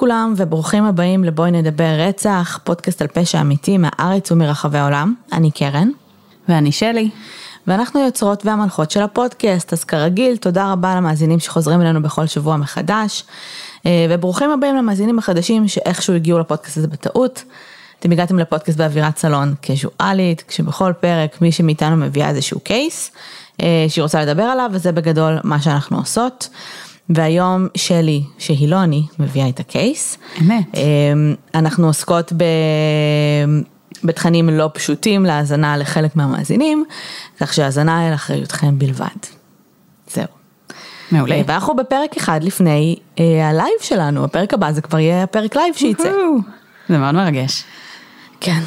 לכולם וברוכים הבאים לבואי נדבר רצח, פודקאסט על פשע אמיתי מהארץ ומרחבי העולם. אני קרן. ואני שלי. ואנחנו יוצרות והמנחות של הפודקאסט, אז כרגיל, תודה רבה למאזינים שחוזרים אלינו בכל שבוע מחדש, אה, וברוכים הבאים למאזינים החדשים שאיכשהו הגיעו לפודקאסט הזה בטעות. אתם הגעתם לפודקאסט באווירת סלון קזואלית, כשבכל פרק מי שמאיתנו מביאה איזשהו קייס אה, שהיא רוצה לדבר עליו, וזה בגדול מה שאנחנו עושות. והיום שלי, שהיא לא אני, מביאה את ה case. אמת. אה, אנחנו עוסקות ב... בתכנים לא פשוטים להאזנה לחלק מהמאזינים, כך שהאזנה על אחריותכם בלבד. זהו. מעולה. אה, ואנחנו בפרק אחד לפני אה, ה live שלנו, הפרק הבא זה כבר יהיה הפרק live שייצא. זה מאוד מרגש. כן,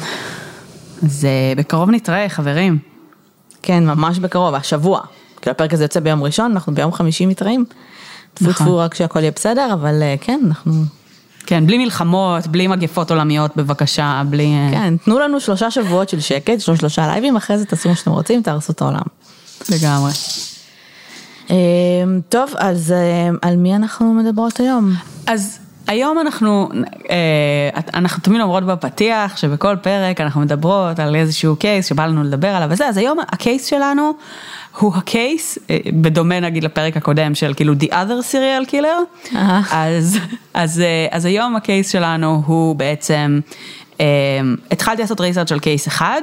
אז אה, בקרוב נתראה, חברים. כן, ממש בקרוב, השבוע. כאילו הפרק הזה יוצא ביום ראשון, אנחנו ביום חמישי מתראים. טפו נכון. טפו רק שהכל יהיה בסדר, אבל אה, כן, אנחנו... כן, בלי מלחמות, בלי מגפות עולמיות, בבקשה, בלי... אה, כן, תנו לנו שלושה שבועות של שקט, יש לנו שלושה לייבים, אחרי זה תעשו מה שאתם רוצים, תהרסו את העולם. לגמרי. אה, טוב, אז על מי אנחנו מדברות היום? אז היום אנחנו, אנחנו תמיד אומרות בפתיח שבכל פרק אנחנו מדברות על איזשהו קייס שבא לנו לדבר עליו וזה, אז היום הקייס שלנו הוא הקייס, אה, בדומה נגיד לפרק הקודם של כאילו The other serial killer, אהה. אז, אז, אה, אז היום הקייס שלנו הוא בעצם, אה, התחלתי לעשות ריסרצ' על קייס אחד,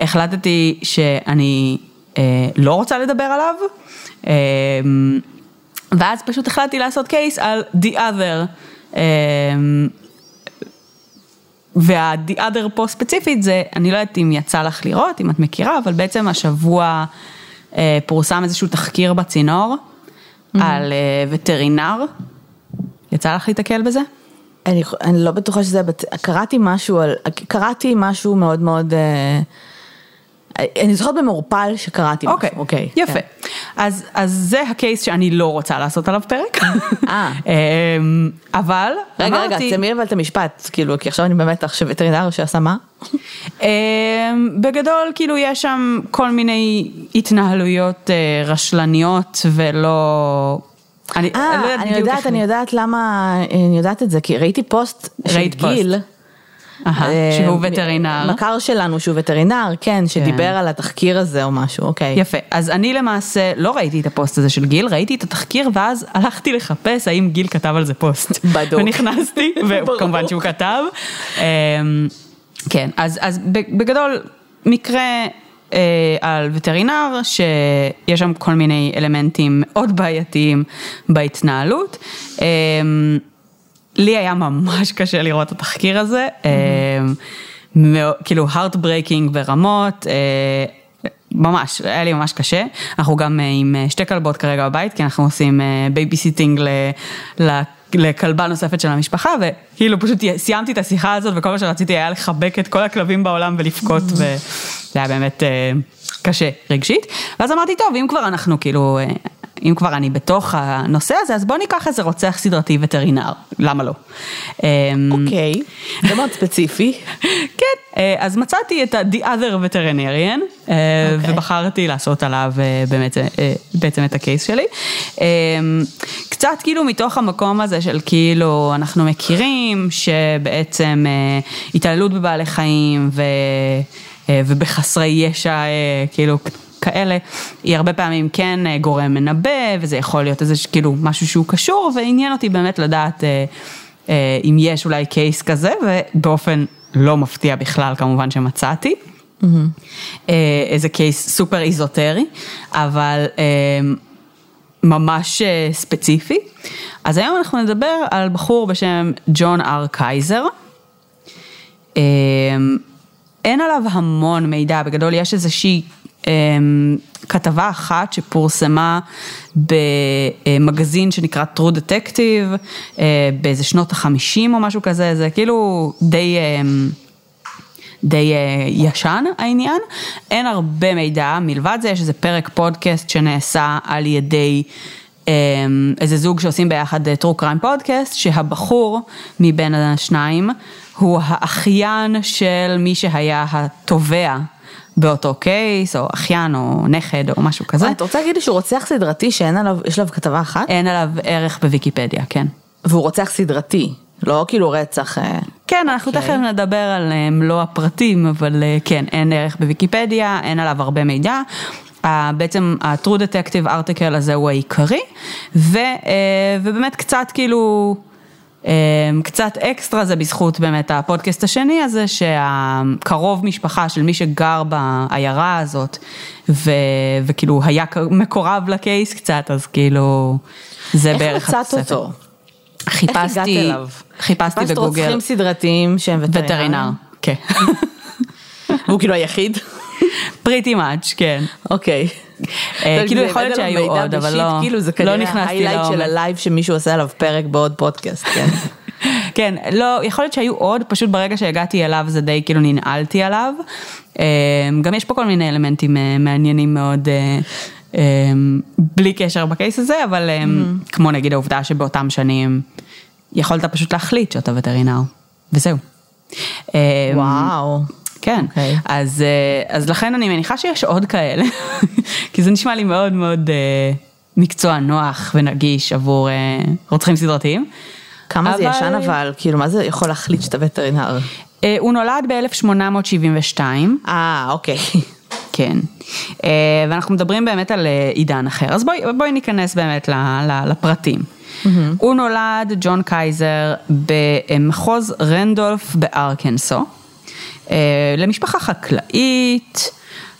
החלטתי שאני אה, לא רוצה לדבר עליו, אה, ואז פשוט החלטתי לעשות קייס על The other. אה, וה-the other פה ספציפית זה, אני לא יודעת אם יצא לך לראות, אם את מכירה, אבל בעצם השבוע פורסם איזשהו תחקיר בצינור על אה, וטרינר. יצא לך להתקל בזה? אני, אני לא בטוחה שזה, קראתי משהו על, קראתי משהו מאוד מאוד, אה, אני זוכרת במעורפל שקראתי אוקיי, משהו, אוקיי. יפה. כן. אז, אז זה הקייס שאני לא רוצה לעשות עליו פרק. אה. אמ, אבל רגע, רגע, אמרתי, תסיימי אבל את המשפט, כאילו, כי עכשיו אני במתח שווטרינר שעשה מה? אמ, בגדול, כאילו, יש שם כל מיני התנהלויות אה, רשלניות ולא... אני, לא אה, אני בדיוק יודעת, אני יודעת למה, אני יודעת את זה, כי ראיתי פוסט של פוסט. אה, שהוא וטרינר. מכר שלנו שהוא וטרינר, כן, שדיבר על התחקיר הזה או משהו, אוקיי. יפה, אז אני למעשה לא ראיתי את הפוסט הזה של גיל, ראיתי את התחקיר ואז הלכתי לחפש האם גיל כתב על זה פוסט. בדוק. ונכנסתי, וכמובן שהוא כתב. אמ, כן, אז, אז בגדול, מקרה אה, על וטרינר, שיש שם כל מיני אלמנטים מאוד בעייתיים בהתנהלות. אמ, לי היה ממש קשה לראות את התחקיר הזה, מאו- כאילו heart breaking ברמות, אה, ממש, היה לי ממש קשה. אנחנו גם אה, עם אה, שתי כלבות כרגע בבית, כי אנחנו עושים בייביסיטינג לכלבה נוספת של המשפחה, וכאילו פשוט סיימתי את השיחה הזאת, וכל מה שרציתי היה לחבק את כל הכלבים בעולם ולבכות, וזה היה באמת קשה רגשית. ואז אמרתי, טוב, אם כבר אנחנו כאילו... אם כבר אני בתוך הנושא הזה, אז בוא ניקח איזה רוצח סדרתי וטרינר, למה לא? אמ, אוקיי, זה מאוד ספציפי. כן, אה, אז מצאתי את ה-The other veterinarian, אה, אוקיי. ובחרתי לעשות עליו אה, באמת, בעצם את הקייס שלי. אה, קצת כאילו מתוך המקום הזה של כאילו אנחנו מכירים שבעצם התעללות בבעלי חיים ו, ובחסרי ישע, כאילו כאלה, היא הרבה פעמים כן אה, גורם מנבא, וזה יכול להיות איזה כאילו משהו שהוא קשור, ועניין אותי באמת לדעת אה, אה, אם יש אולי קייס כזה, ובאופן לא מפתיע בכלל כמובן שמצאתי. אה, איזה קייס סופר איזוטרי, אבל אה, ממש ספציפי. אז היום אנחנו נדבר על בחור בשם ג'ון אר קייזר. אה, אין עליו המון מידע, בגדול יש איזושהי כתבה אחת שפורסמה במגזין שנקרא True Detective, אה, באיזה שנות החמישים או משהו כזה, זה כאילו די... אה, די אה, ישן העניין, אין הרבה מידע, מלבד זה יש איזה פרק פודקאסט שנעשה על ידי אה, איזה זוג שעושים ביחד אה, true crime פודקאסט, שהבחור מבין השניים הוא האחיין של מי שהיה התובע באותו קייס, או אחיין או נכד או משהו כזה. את רוצה להגיד לי שהוא רוצח סדרתי שאין עליו, יש עליו כתבה אחת? אין עליו ערך בוויקיפדיה, כן. והוא רוצח סדרתי. לא כאילו רצח. אה, כן, אנחנו אוקיי. תכף נדבר על אה, מלוא הפרטים, אבל אה, כן, אין ערך בוויקיפדיה, אין עליו הרבה מידע. בעצם ה-True Detective Article הזה הוא העיקרי, ו, ובאמת קצת כאילו, קצת אקסטרה זה בזכות באמת הפודקאסט השני הזה, שהקרוב משפחה של מי שגר בעיירה הזאת, ו, וכאילו היה מקורב לקייס קצת, אז כאילו, זה איך בערך מצאת התוספת. אותו? איך הגעת חיפשתי, אליו? חיפשתי חיפשת בגוגל, רוצחים סדרתיים שהם וטרינרים? וטרינר, כן. והוא כאילו היחיד? pretty much, כן. אוקיי. זה כאילו הבאת יכול להיות שהיו עוד, אבל לא, כאילו זה לא כנראה ה highlight של. הלייב שמישהו עושה עליו פרק בעוד פודקאסט, כן. כן, לא, יכול להיות שהיו עוד, פשוט ברגע שהגעתי אליו זה די כאילו ננעלתי עליו. אה, גם יש פה כל מיני אלמנטים אה, מעניינים מאוד, אה, אה, בלי קשר בקייס הזה, אבל אה, כמו נגיד העובדה שבאותם שנים יכולת פשוט להחליט שאתה וטרינר, וזהו. אה, וואו. כן, אוקיי. אז, אה, אז לכן אני מניחה שיש עוד כאלה, כי זה נשמע לי מאוד מאוד אה, מקצוע נוח ונגיש עבור אה, רוצחים סדרתיים. כמה זה אבל- ישן אבל, כאילו מה זה יכול להחליט שאתה וטרינר? הוא נולד ב-1872, אה, אוקיי. כן, ואנחנו מדברים באמת על עידן אחר, אז בואי, בואי ניכנס באמת לפרטים. הוא נולד, ג'ון קייזר, במחוז רנדולף בארקנסו, למשפחה חקלאית.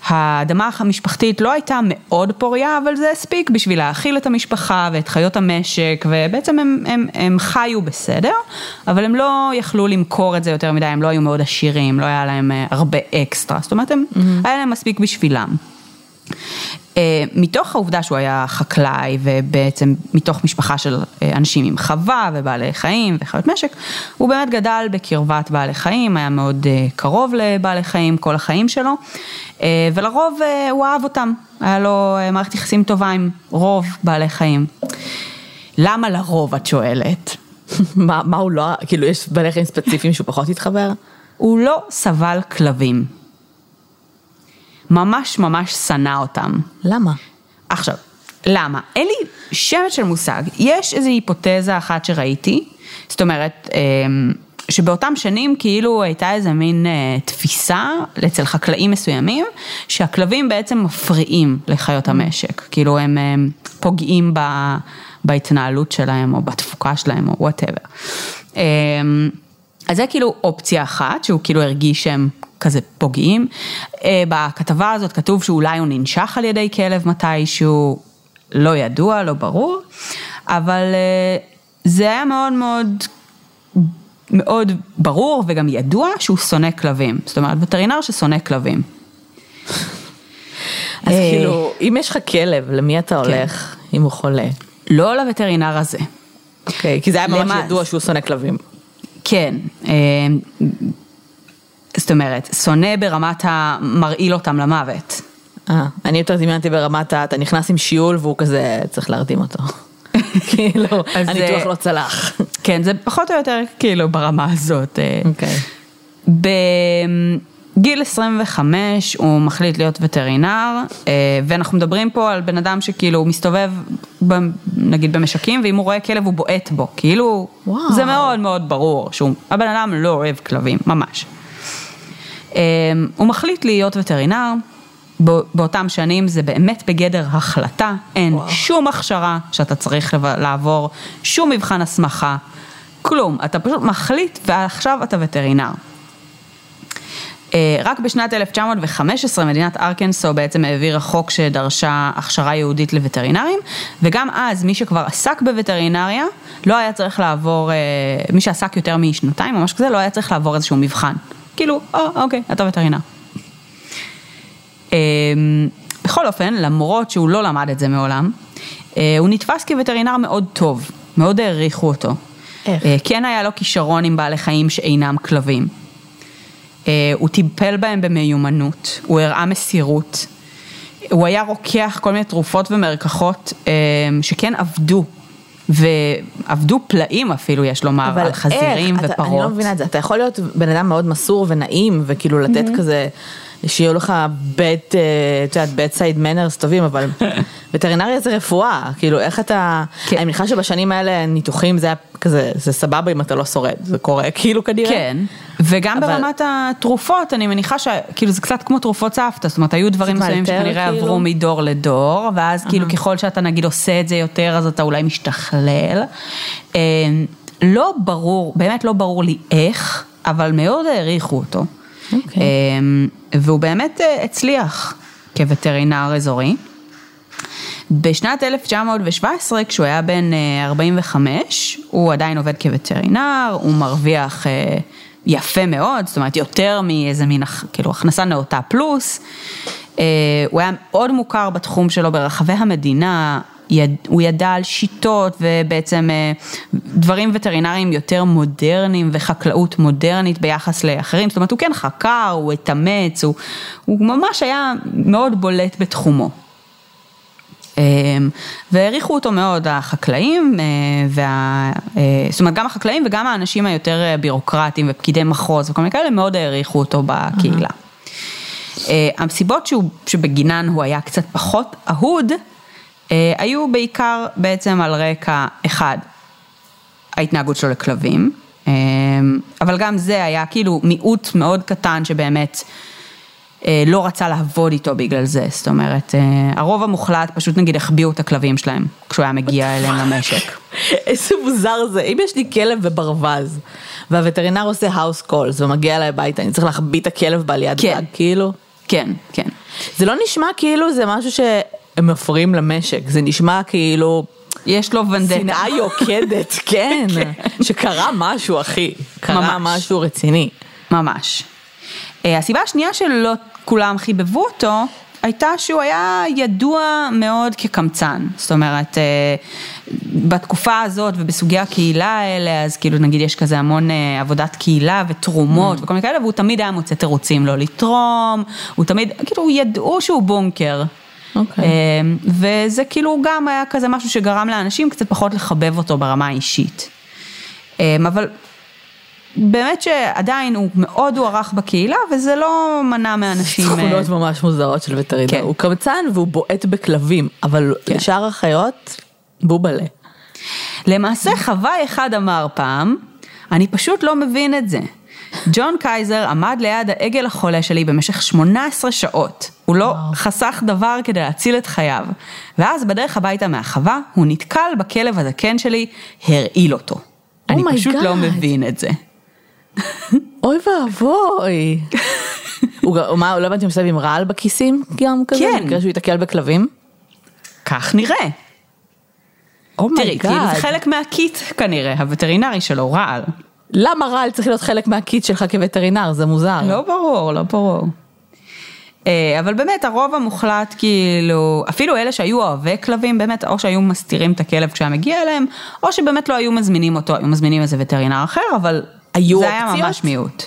האדמה המשפחתית לא הייתה מאוד פוריה, אבל זה הספיק בשביל להאכיל את המשפחה ואת חיות המשק, ובעצם הם, הם, הם חיו בסדר, אבל הם לא יכלו למכור את זה יותר מדי, הם לא היו מאוד עשירים, לא היה להם אה, הרבה אקסטרה, זאת אומרת, הם, היה להם מספיק בשבילם. אה, מתוך העובדה שהוא היה חקלאי ובעצם מתוך משפחה של אה, אנשים עם חווה ובעלי חיים וחיות משק, הוא באמת גדל בקרבת בעלי חיים, היה מאוד אה, קרוב לבעלי חיים כל החיים שלו, ולרוב הוא אהב אותם, היה לו מערכת יחסים טובה עם רוב בעלי חיים. למה לרוב את שואלת? מה מה הוא לא, כאילו יש בעלי חיים ספציפיים שהוא פחות התחבר? הוא לא סבל כלבים. ממש ממש שנא אותם. למה? עכשיו, למה? אין לי שמץ של מושג. יש איזו היפותזה אחת שראיתי, זאת אומרת, אמ, שבאותם שנים כאילו הייתה איזה מין אה, תפיסה אצל חקלאים מסוימים, שהכלבים בעצם מפריעים לחיות המשק. כאילו הם הם פוגעים ב, בהתנהלות שלהם, או בתפוקה שלהם, או whatever. אז זה כאילו אופציה אחת, שהוא כאילו הרגיש שהם כזה פוגעים. אה, בכתבה הזאת כתוב שאולי הוא ננשך על ידי כלב מתישהו, לא ידוע, לא ברור, אבל אה, זה היה מאוד מאוד, מאוד ברור וגם ידוע שהוא שונא כלבים. זאת אומרת, וטרינר ששונא כלבים. אז אה, כאילו, אם יש לך כלב, למי אתה הולך אם הוא חולה? לא לווטרינר הזה. אוקיי, כי זה היה ממש ידוע שהוא שונא כלבים. כן, אה, זאת אומרת, שונא ברמת המרעיל אותם למוות. אה, אני יותר דמיינתי ברמת ה... אתה נכנס עם שיעול והוא כזה, צריך להרדים אותו. כאילו, הניתוח אה, לא צלח. כן, זה פחות או יותר כאילו ברמה הזאת. אה. אוקיי. בגיל 25 הוא מחליט להיות וטרינר, אה, ואנחנו מדברים פה על בן אדם שכאילו הוא מסתובב, ב- נגיד במשקים, ואם הוא רואה כלב הוא בועט בו, כאילו, וואו. זה מאוד מאוד ברור שהבן אדם לא אוהב כלבים, ממש. אה, הוא מחליט להיות וטרינר, בא- באותם שנים זה באמת בגדר החלטה, אין וואו. שום הכשרה שאתה צריך לעבור, שום מבחן הסמכה, כלום, אתה פשוט מחליט ועכשיו אתה וטרינר. אה, רק בשנת 1915 מדינת ארקנסו בעצם העבירה חוק שדרשה הכשרה ייעודית לווטרינרים, וגם אז מי שכבר עסק בווטרינריה לא היה צריך לעבור, אה, מי שעסק יותר משנתיים או משהו כזה, לא היה צריך לעבור איזשהו מבחן. כאילו, אה, אוקיי, אתה וטרינר. אה, בכל אופן, למרות שהוא לא למד את זה מעולם, הוא נתפס כווטרינר מאוד טוב, מאוד העריכו אותו. איך? כן היה לו כישרון עם בעלי חיים שאינם כלבים. אה, הוא טיפל בהם במיומנות, הוא הראה מסירות. הוא היה רוקח כל מיני תרופות ומרקחות אה, שכן עבדו, ועבדו פלאים אפילו, יש לומר, על חזירים איך? אתה- אני לא ופרות. מבינה את זה, אתה יכול להיות בן אדם מאוד מסור ונעים, וכאילו לתת כזה, שיהיו לך בית, אה, את יודעת, בית סייד מנרס טובים, אבל וטרינריה זה רפואה, כאילו איך אתה, כן. אני מניחה שבשנים האלה ניתוחים זה היה כזה, זה סבבה אם אתה לא שורד, זה קורה כאילו כנראה. כן, וגם אבל- ברמת התרופות, אני מניחה שכאילו זה קצת כמו תרופות סבתא, זאת אומרת היו דברים מסוימים שכנראה כאילו? עברו מדור לדור, ואז כאילו ככל שאתה נגיד עושה את זה יותר, אז אתה אולי משתכלל. אה, לא ברור, באמת לא ברור לי איך, אבל מאוד העריכו אותו. אוקיי. אה, והוא באמת אה, הצליח כווטרינר אזורי. בשנת 1917, כשהוא היה בן אה, 45, הוא עדיין עובד כווטרינר, הוא מרוויח אה, יפה מאוד, זאת אומרת יותר מאיזה מין כאילו הכנסה נאותה פלוס. אה, הוא היה מאוד מוכר בתחום שלו ברחבי המדינה, הוא ידע על שיטות ובעצם אה, דברים וטרינריים יותר מודרניים וחקלאות מודרנית ביחס לאחרים, זאת אומרת הוא כן חקר, הוא התאמץ, הוא, הוא ממש היה מאוד בולט בתחומו. אמ, והעריכו אותו מאוד החקלאים, אה, וה, אה, זאת אומרת גם החקלאים וגם האנשים היותר אה, בירוקרטיים ופקידי מחוז וכל מיני כאלה מאוד העריכו אותו בקהילה. המסיבות שהוא, שבגינן הוא היה קצת פחות אהוד, אה, היו בעיקר בעצם על רקע אחד, ההתנהגות שלו לכלבים, אה, אבל גם זה היה כאילו מיעוט מאוד קטן שבאמת לא רצה לעבוד איתו בגלל זה, זאת אומרת, אה, הרוב המוחלט פשוט נגיד החביאו את הכלבים שלהם כשהוא היה מגיע אליהם למשק. איזה מוזר זה, אם יש לי כלב וברווז, והווטרינר עושה house calls ומגיע אליי הביתה, אני צריך להחביא את הכלב בעליית כן. גג, כאילו? כן, כן. זה לא נשמע כאילו זה משהו שהם מפריעים למשק, זה נשמע כאילו יש לו ונדטה. שנאה יוקדת, כן, שקרה משהו אחי, קרה ממש. משהו רציני. ממש. אה, הסיבה השנייה שלא כולם חיבבו אותו, הייתה שהוא היה ידוע מאוד כקמצן. זאת אומרת, אה, בתקופה הזאת ובסוגי הקהילה האלה, אז כאילו נגיד יש כזה המון אה, עבודת קהילה ותרומות וכל מיני כאלה, והוא תמיד היה מוצא תירוצים לא לתרום, הוא תמיד, כאילו ידעו שהוא בונקר. אוקיי. אה, וזה כאילו גם היה כזה משהו שגרם לאנשים קצת פחות לחבב אותו ברמה האישית. אבל באמת שעדיין הוא מאוד הוערך בקהילה וזה לא מנע מאנשים... אה, תכונות ממש מוזרות של וטרינר, כן. הוא קמצן והוא בועט בכלבים, אבל כן. לשאר החיות, בובלה. למעשה חוואי אחד אמר פעם, אני פשוט לא מבין את זה. ג'ון קייזר עמד ליד העגל החולה שלי במשך 18 שעות. הוא לא חסך דבר כדי להציל את חייו. ואז בדרך הביתה מהחווה, הוא נתקל בכלב הזקן שלי, הרעיל אותו. אני Oh my פשוט לא God. מבין את זה. אוי ואבוי. הוא מה, לא הבנתי אם הוא מסתובב עם רעל בכיסים גם כזה? כן. במקרה שהוא ייתקל בכלבים? כך נראה. תראי, oh my God. כאילו זה חלק מה kit כנראה, הווטרינרי שלו, רעל. למה רעל צריך להיות חלק מה kit שלך כווטרינר? זה מוזר. לא ברור, לא ברור. אה, אבל באמת הרוב המוחלט כאילו, אפילו אלה שהיו אוהבי כלבים באמת, או שהיו מסתירים את הכלב כשהיה מגיע אליהם, או שבאמת לא היו מזמינים אותו, היו מזמינים איזה וטרינר אחר, אבל היו זה היה אופציות? ממש מיעוט.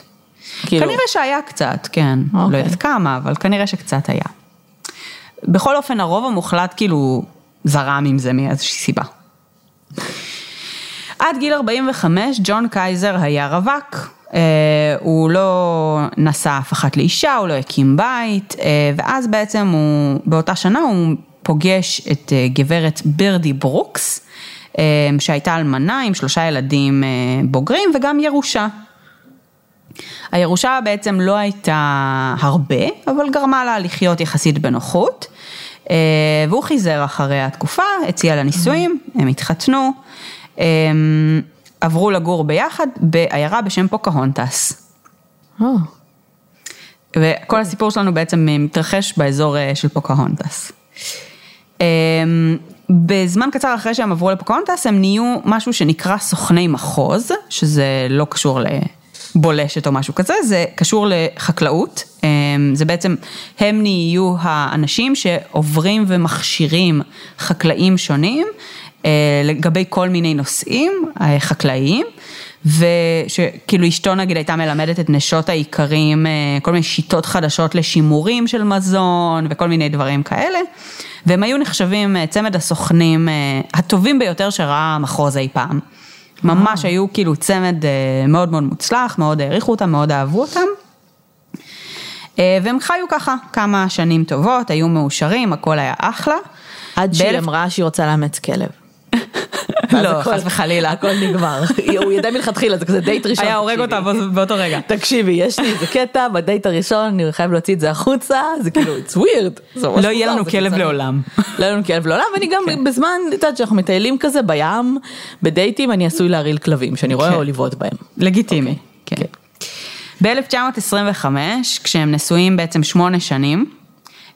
כאילו, כנראה שהיה קצת, כן, לא אוקיי. יודעת כמה, אבל כנראה שקצת היה. בכל אופן הרוב המוחלט כאילו זרם עם זה מאיזושהי סיבה. עד גיל 45 ג'ון קייזר היה רווק, אה, הוא לא נשא אף אחת לאישה, הוא לא הקים בית, אה, ואז בעצם הוא, באותה שנה הוא פוגש את אה, גברת ברדי ברוקס, שהייתה אלמנה עם שלושה ילדים אה, בוגרים וגם ירושה. הירושה בעצם לא הייתה הרבה, אבל גרמה לה לחיות יחסית בנוחות. אה, והוא חיזר אחרי התקופה, הציע לה נישואים, הם התחתנו, אה, עברו לגור ביחד בעיירה בשם פוקהונטס. אה, וכל הסיפור שלנו בעצם מתרחש באזור אה, של פוקהונטס. בזמן קצר אחרי שהם עברו לפוקהונטס הם נהיו משהו שנקרא סוכני מחוז, שזה לא קשור לבולשת או משהו כזה, זה קשור לחקלאות. אה, זה בעצם, הם נהיו האנשים שעוברים ומכשירים חקלאים שונים אה, לגבי כל מיני נושאים אה, חקלאיים. ושכאילו אשתו נגיד הייתה מלמדת את נשות האיכרים אה, כל מיני שיטות חדשות לשימורים של מזון וכל מיני דברים כאלה. והם היו נחשבים אה, צמד הסוכנים אה, הטובים ביותר שראה המחוז אי פעם. ממש היו כאילו צמד אה, מאוד מאוד מוצלח, מאוד העריכו אותם, מאוד אהבו אותם. אה, והם חיו ככה כמה שנים טובות, היו מאושרים, הכל היה אחלה. עד שהיא אמרה שהיא רוצה לאמץ כלב. לא, חס וחלילה. הכל נגמר. הוא ידע מלכתחילה, זה כזה דייט ראשון. היה הורג אותה באותו רגע. תקשיבי, יש לי איזה קטע, בדייט הראשון, אני חייב להוציא את זה החוצה, זה כאילו, it's weird. לא יהיה לנו כלב. לעולם. לא יהיה לנו כלב לעולם, ואני גם כן. בזמן, את יודעת, שאנחנו מטיילים כזה בים, בדייטים, אני עשוי להרעיל כלבים, שאני רואה כן. או לבעוט בהם. לגיטימי, כן. ב-1925, כשהם נשואים בעצם שמונה שנים,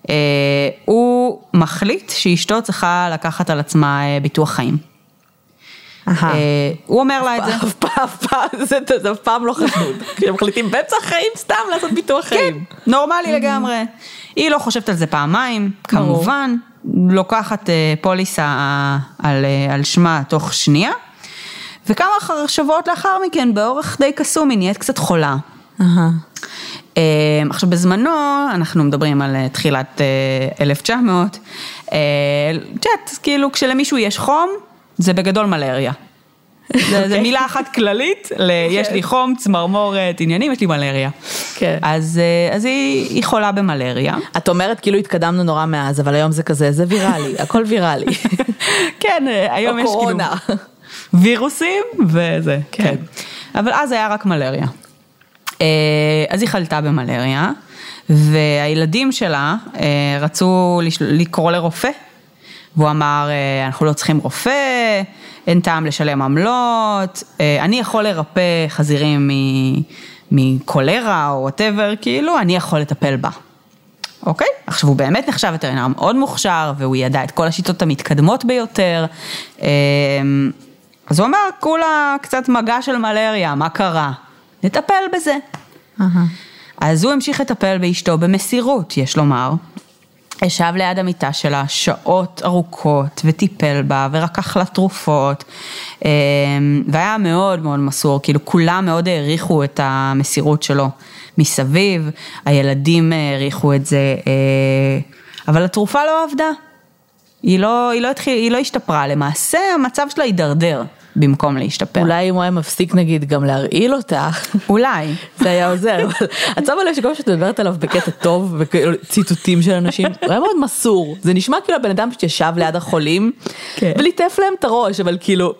אה, הוא מחליט שאשתו צריכה לקחת על עצמה אה, ביטוח חיים. אה, הוא אומר לה את זה. אף פעם, אף פעם, זה אף פעם לא חשוד. כשהם מחליטים באמצע החיים סתם לעשות ביטוח חיים. נורמלי לגמרי. היא לא חושבת על זה פעמיים. כמובן, לוקחת אה, פוליסה אה, על, על שמה תוך שנייה, וכמה שבועות לאחר מכן, באורח די קסום, היא נהיית קצת חולה. עכשיו בזמנו, אנחנו מדברים על תחילת אה, 1900, אה, את יודעת, כאילו כשלמישהו יש חום, זה בגדול מלריה. זה, זה מילה אחת כללית, ל- יש לי חום, צמרמורת, עניינים, יש לי מלריה. כן. אז, אה, אז היא, היא חולה במלריה. את אומרת כאילו התקדמנו נורא מאז, אבל היום זה כזה, זה ויראלי, הכל ויראלי. כן, אה, היום או יש כאילו קורונה. וירוסים וזה, כן. כן. אבל אז היה רק מלריה. אה, אז היא חלתה במלריה, והילדים שלה רצו לקרוא לרופא, והוא אמר, אה, אנחנו לא צריכים רופא, אין טעם לשלם עמלות, אה, אני יכול לרפא חזירים מקולרה או וואטאבר, כאילו, אני יכול לטפל בה. אוקיי? עכשיו הוא באמת נחשב וטרינר מאוד מוכשר, והוא ידע את כל השיטות המתקדמות ביותר. אמ, אז הוא אמר, כולה קצת מגע של מלריה, מה קרה? נטפל בזה. אהה. אז הוא המשיך לטפל באשתו במסירות, יש לומר. ישב ליד המיטה שלה שעות ארוכות וטיפל בה ורקח לה תרופות אמ, והיה מאוד מאוד מסור, כאילו כולם מאוד העריכו את המסירות שלו מסביב, הילדים העריכו את זה, אה, אבל התרופה לא עבדה, היא לא, היא לא, התחיל, היא לא השתפרה, למעשה המצב שלה הידרדר במקום להשתפר. אולי אם הוא היה מפסיק נגיד גם להרעיל אותה, אולי. זה היה עוזר, את שמה לב שכל מה שאת מדברת עליו בקטע טוב, וכאילו ציטוטים של אנשים, הוא היה מאוד מסור, זה נשמע כאילו הבן אדם שישב ליד החולים, כן. וליטף להם את הראש, אבל כאילו,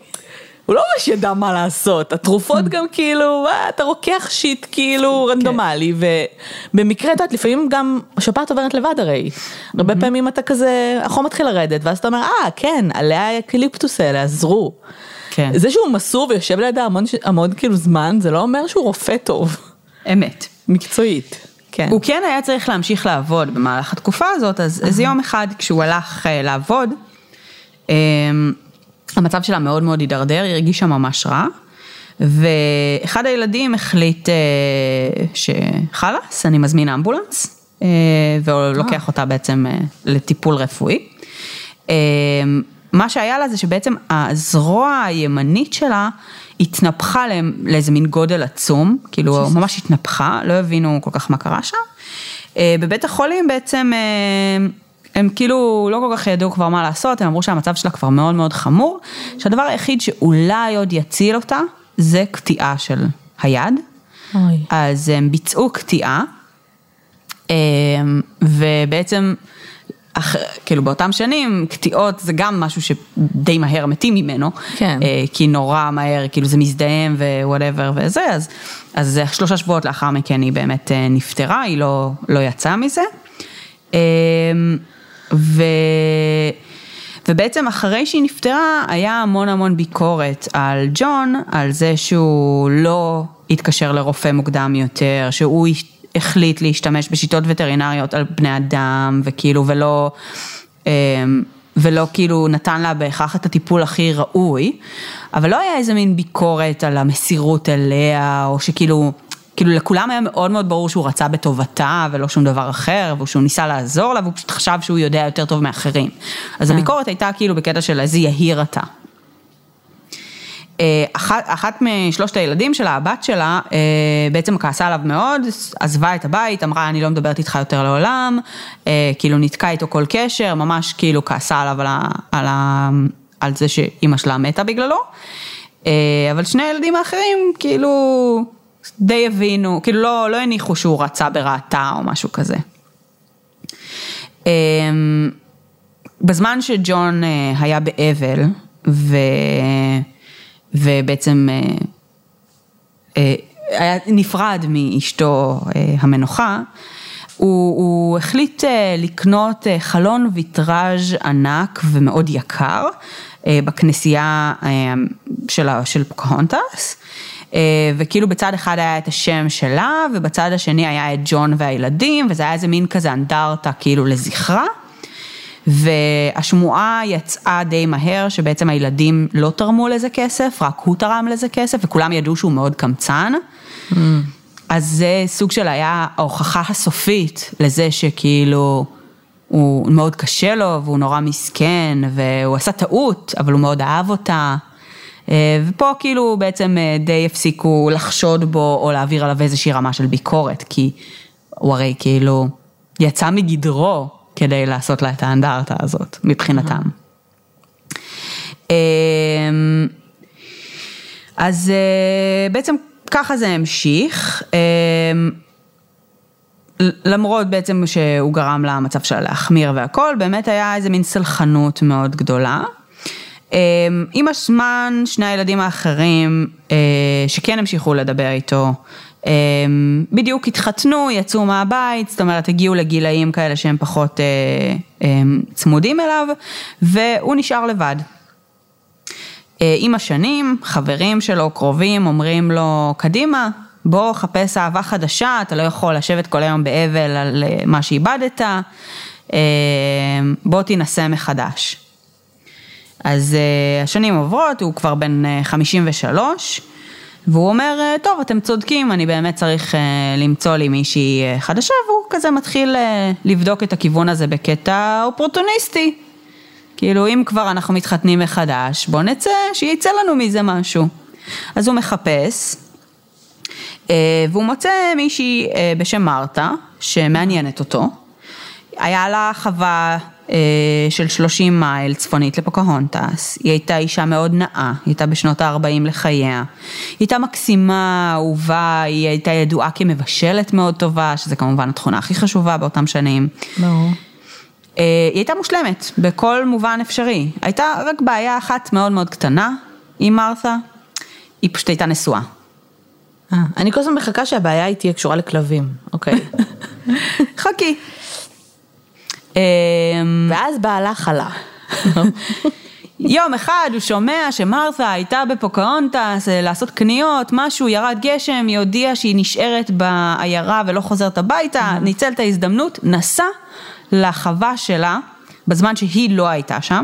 הוא לא ממש ידע מה לעשות, התרופות גם כאילו, אה, אתה רוקח שיט כאילו רנדומלי, ובמקרה, את יודעת, לפעמים גם שפעת עוברת לבד הרי, הרבה פעמים אתה כזה, החום מתחיל לרדת, ואז אתה אומר, אה, כן, עלי האקליפטוס האלה עזרו. כן. זה שהוא מסור ויושב לידה המון, המון כאילו זמן, זה לא אומר שהוא רופא טוב, אמת. מקצועית. כן. הוא כן היה צריך להמשיך לעבוד במהלך התקופה הזאת, אז, אז יום אחד כשהוא הלך אה, לעבוד, אה, המצב שלה מאוד מאוד הידרדר, היא הרגישה ממש רע, ואחד הילדים החליט אה, שחלאס, אני מזמין אמבולנס, אה, ולוקח אותה בעצם אה, לטיפול רפואי. אה, מה שהיה לה זה שבעצם הזרוע הימנית שלה התנפחה לא- לאיזה מין גודל עצום, כאילו ממש התנפחה, לא הבינו כל כך מה קרה שם. אה, בבית החולים בעצם אה, הם כאילו לא כל כך ידעו כבר מה לעשות, הם אמרו שהמצב שלה כבר מאוד מאוד חמור, שהדבר היחיד שאולי עוד יציל אותה זה קטיעה של היד. אוי. אז הם ביצעו קטיעה, אה, ובעצם, אח, כאילו באותם שנים, קטיעות זה גם משהו שדי מהר מתים ממנו, כן. אה, כי נורא מהר, כאילו זה מזדהם ווואטאבר וזה, אז, אז שלושה שבועות לאחר מכן היא באמת אה, נפטרה, היא לא, לא יצאה מזה. אה, ו... ובעצם אחרי שהיא נפטרה, היה המון המון ביקורת על ג'ון, על זה שהוא לא התקשר לרופא מוקדם יותר, שהוא החליט להשתמש בשיטות וטרינריות על בני אדם, וכאילו, ולא, אמ, ולא כאילו נתן לה בהכרח את הטיפול הכי ראוי, אבל לא היה איזה מין ביקורת על המסירות אליה, או שכאילו... כאילו לכולם היה מאוד מאוד ברור שהוא רצה בטובתה ולא שום דבר אחר, ושהוא ניסה לעזור לה, והוא פשוט חשב שהוא יודע יותר טוב מאחרים. אז הביקורת הייתה כאילו בקטע של איזה יהיר אתה. אה, אחת, אחת משלושת הילדים שלה, הבת שלה, אה, בעצם כעסה עליו מאוד, עזבה את הבית, אמרה אני לא מדברת איתך יותר לעולם, אה, כאילו ניתקה איתו כל קשר, ממש כאילו כעסה עליו על, ה, על, ה, על זה שאימא שלה מתה בגללו, אבל שני הילדים האחרים כאילו די הבינו, כאילו לא, לא הניחו שהוא רצה ברעתה או משהו כזה. אמ, בזמן שג'ון היה באבל, ו... ובעצם אה, אה, היה נפרד מאשתו אה, המנוחה, הוא, הוא החליט לקנות חלון ויטראז' ענק ומאוד יקר בכנסייה של, של פוקהונטס. וכאילו בצד אחד היה את השם שלה, ובצד השני היה את ג'ון והילדים, וזה היה איזה מין כזה אנדרטה כאילו לזכרה. והשמועה יצאה די מהר שבעצם הילדים לא תרמו לזה כסף, רק הוא תרם לזה כסף, וכולם ידעו שהוא מאוד קמצן. אז זה סוג של היה ההוכחה הסופית לזה שכאילו הוא מאוד קשה לו והוא נורא מסכן והוא עשה טעות, אבל הוא מאוד אהב אותה. אה, ופה כאילו בעצם אה, די הפסיקו לחשוד בו או להעביר עליו איזושהי רמה של ביקורת, כי הוא הרי כאילו יצא מגדרו כדי לעשות לה את האנדרטה הזאת מבחינתם. אמ, אז אה, בעצם ככה זה המשיך, אמ, למרות בעצם שהוא גרם למצב שלה להחמיר והכל, באמת היה איזה מין סלחנות מאוד גדולה. אמ, עם הזמן, שני הילדים האחרים אה, שכן המשיכו לדבר איתו, בדיוק התחתנו, יצאו מהבית, זאת אומרת הגיעו לגילאים כאלה שהם פחות אה, אמ, צמודים אליו, והוא נשאר לבד. אה, עם השנים, חברים שלו, קרובים, אומרים לו, קדימה, בוא חפש אהבה חדשה, אתה לא יכול לשבת כל היום באבל על אה, מה שאיבדת, בוא תנסה מחדש. אז השנים עוברות, הוא כבר בן uh, 53, והוא אומר, uh, טוב, אתם צודקים, אני באמת צריך uh, למצוא לי מישהי uh, חדשה, והוא כזה מתחיל לבדוק את הכיוון הזה בקטע אופורטוניסטי. כאילו, אם כבר אנחנו מתחתנים מחדש, בוא נצא, שיצא לנו מזה משהו. אז הוא מחפש, והוא מוצא מישהי בשם מרתה, שמעניינת אותו. היה לה חווה אה, של 30 מייל צפונית לפוקהונטס, היא הייתה אישה מאוד נאה, היא הייתה בשנות ה-40 לחייה, היא הייתה מקסימה, אהובה, היא הייתה ידועה כמבשלת מאוד טובה, שזה כמובן התכונה הכי חשובה באותם שנים. ברור. אה, היא הייתה מושלמת בכל מובן אפשרי, הייתה רק בעיה אחת מאוד מאוד קטנה עם מרת'ה, היא פשוט הייתה נשואה. אה, אני כל הזמן מחכה שהבעיה היא תהיה קשורה לכלבים, אוקיי. חכי. ואז בעלה חלה. יום אחד הוא שומע שמרת'ה הייתה בפוקהונטס אה, לעשות קניות, משהו, ירד גשם, היא הודיעה שהיא נשארת בעיירה ולא חוזרת הביתה, ניצל את ההזדמנות, נסע לחווה שלה, בזמן שהיא לא הייתה שם,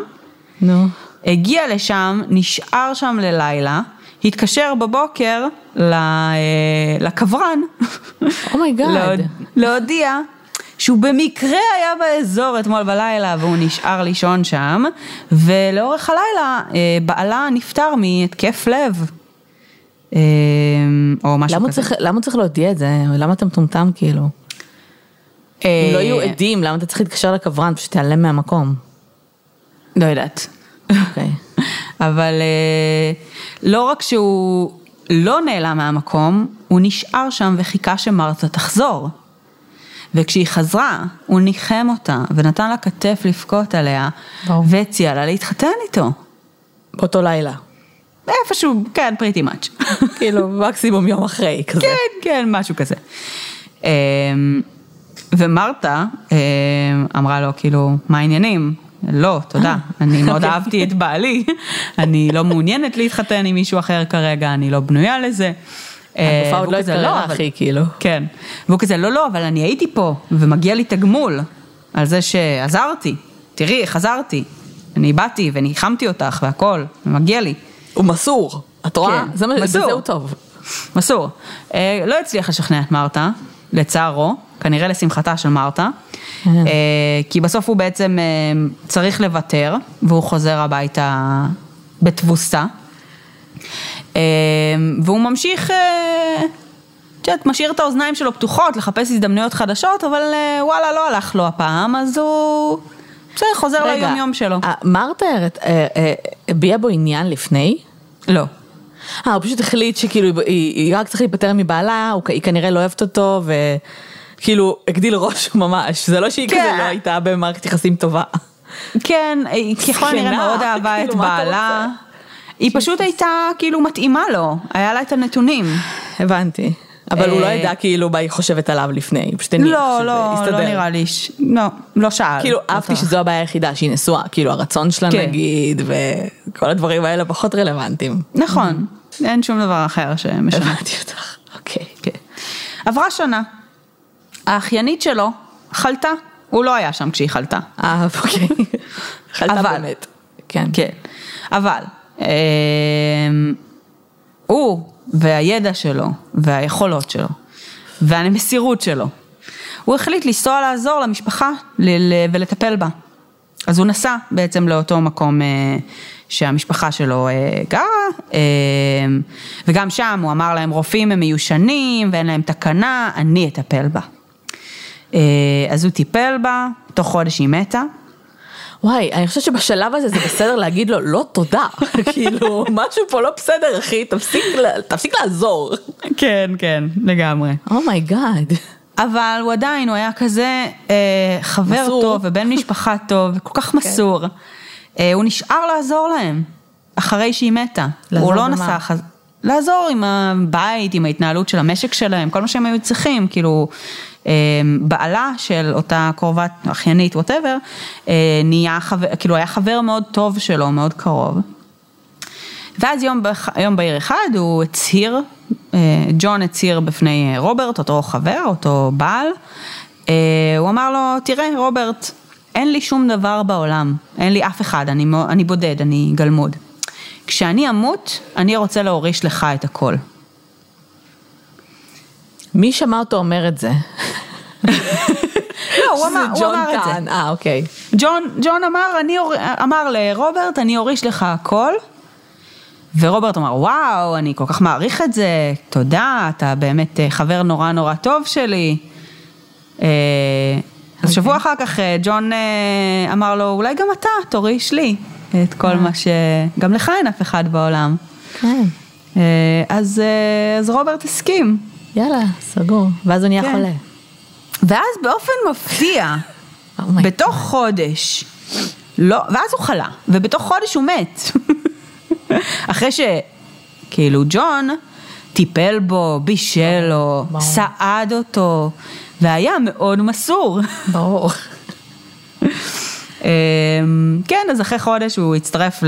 נו. הגיע לשם, נשאר שם ללילה, התקשר בבוקר אה, לקברן, oh my God. להוד- להודיע שהוא במקרה היה באזור אתמול בלילה והוא נשאר לישון שם, ולאורך הלילה אה, בעלה נפטר מהתקף לב. אה, או משהו למה כזה. צריך- למה הוא צריך להודיע את זה? למה אתה מטומטם כאילו? אם לא יהיו אה, עדים, למה אתה צריך להתקשר לקברן? פשוט תיעלם מהמקום. לא יודעת. אוקיי. אבל אה, לא רק שהוא לא נעלם מהמקום, הוא נשאר שם וחיכה שמרתה תחזור. וכשהיא חזרה, הוא ניחם אותה ונתן לה כתף לבכות עליה, ברור. והציע לה להתחתן איתו. באותו לילה. איפשהו, כן, פריטי מאץ'. כאילו מקסימום יום אחרי כזה. כן, כן, משהו כזה. אמ, ומרתה אמ, אמרה לו, כאילו, מה העניינים? לא, תודה, אני מאוד. אהבתי את בעלי, אני לא מעוניינת להתחתן עם מישהו אחר כרגע, אני לא בנויה לזה. אה, הגופה עוד לא התקררה אבל-" אחי כאילו. כן, והוא כזה, לא, לא, אבל אני הייתי פה, ומגיע לי תגמול על זה שעזרתי, תראי, חזרתי, אני באתי וניחמתי אותך והכל, ומגיע לי. הוא מסור. את רואה? כן, זה מה- מסור. בזה הוא טוב. מסור. אה, לא הצליח לשכנע את מרתה, לצערו, כנראה לשמחתה של מרתה, אה, כי בסוף הוא בעצם אה, צריך לוותר, והוא חוזר הביתה בתבוסה. אה, והוא ממשיך, אה, את יודעת, משאיר את האוזניים שלו פתוחות לחפש הזדמנויות חדשות, אבל אה, וואלה, לא הלך לו הפעם, אז הוא בסדר, חוזר ליום יום שלו. אה, אה, הביע בו עניין לפני? לא. אה, הוא פשוט החליט שכאילו היא, רק צריכה להיפטר מבעלה, היא כנראה לא אוהבת אותו, וכאילו הגדיל ראש ממש, זה לא שהיא כן. כזה לא הייתה במערכת יחסים טובה. כן, היא ככל הנראה מאוד אהבה את כאילו, בעלה. היא פשוט הייתה כאילו מתאימה לו, היה לה את הנתונים. הבנתי. אבל הוא לא אה, ידע כאילו מה היא חושבת עליו לפני, פשוט הניח לא, לא, יסתדר. לא נראה לי, לא, לא שאל. כאילו אהבתי. שזו הבעיה היחידה, שהיא נשואה, כאילו הרצון שלה כן. נגיד, וכל הדברים האלה פחות רלוונטיים. נכון, אין שום דבר אחר שמשנה. הבנתי אותך, אוקיי. כן. עברה שנה, האחיינית שלו חלתה, הוא לא היה שם כשהיא חלתה. אה, אוקיי. חלתה באמת. כן. כן, אבל הוא והידע שלו והיכולות שלו והמסירות שלו, הוא החליט לנסוע לעזור למשפחה ולטפל בה. אז הוא נסע בעצם לאותו מקום אה, שהמשפחה שלו אה, גרה, אה, וגם שם הוא אמר להם רופאים הם מיושנים ואין להם תקנה, אני אטפל בה. אה, אז הוא טיפל בה, תוך חודש היא מתה. וואי, אני חושבת שבשלב הזה זה בסדר להגיד לו, לא תודה. כאילו, משהו פה לא בסדר, אחי, תפסיק תפסיק לעזור. כן, כן, לגמרי. oh my God. אבל הוא עדיין, הוא היה כזה אה, חבר מסור. טוב ובן משפחה טוב, וכל כך מסור. אה, הוא נשאר לעזור להם, אחרי שהיא מתה. הוא לא? נסע, חז... לעזור עם הבית, עם ההתנהלות של המשק שלהם, כל מה שהם היו צריכים, כאילו, בעלה של אותה קרובת, אחיינית, ווטאבר, נהיה חבר, כאילו היה חבר מאוד טוב שלו, מאוד קרוב. ואז יום, יום בהיר אחד הוא הצהיר, אה, ג'ון הצהיר בפני אה, רוברט, אותו חבר, אותו בעל, אה, הוא אמר לו, תראה רוברט, אין לי שום דבר בעולם, אין לי אף אחד, אני, אני בודד, אני גלמוד. כשאני אמות, אני רוצה להוריש לך את הכל. מי שמע אותו אומר את זה? לא, הוא אמר, הוא אמר את זה. אה, אוקיי. ג'ון, ג'ון אמר, אני, אמר לרוברט, אני אוריש לך הכל. ורוברט אמר, וואו, אני כל כך מעריך את זה, תודה, אתה באמת אה, חבר נורא נורא טוב שלי. אה, אז שבוע אחר כך אה, ג'ון אמר לו, אולי גם אתה תוריש לי את כל מה ש... גם לך אין אף אחד בעולם. כן. אז, אז רוברט הסכים. יאללה, סגור. ואז הוא נהיה כן. חולה. ואז באופן מפתיע, Oh בתוך חודש, לא, ואז הוא חלה, ובתוך חודש הוא מת. אחרי שכאילו ג'ון טיפל בו, בישל לו. סעד אותו, והיה מאוד מסור. ברור. אמ, כן, אז אחרי חודש הוא הצטרף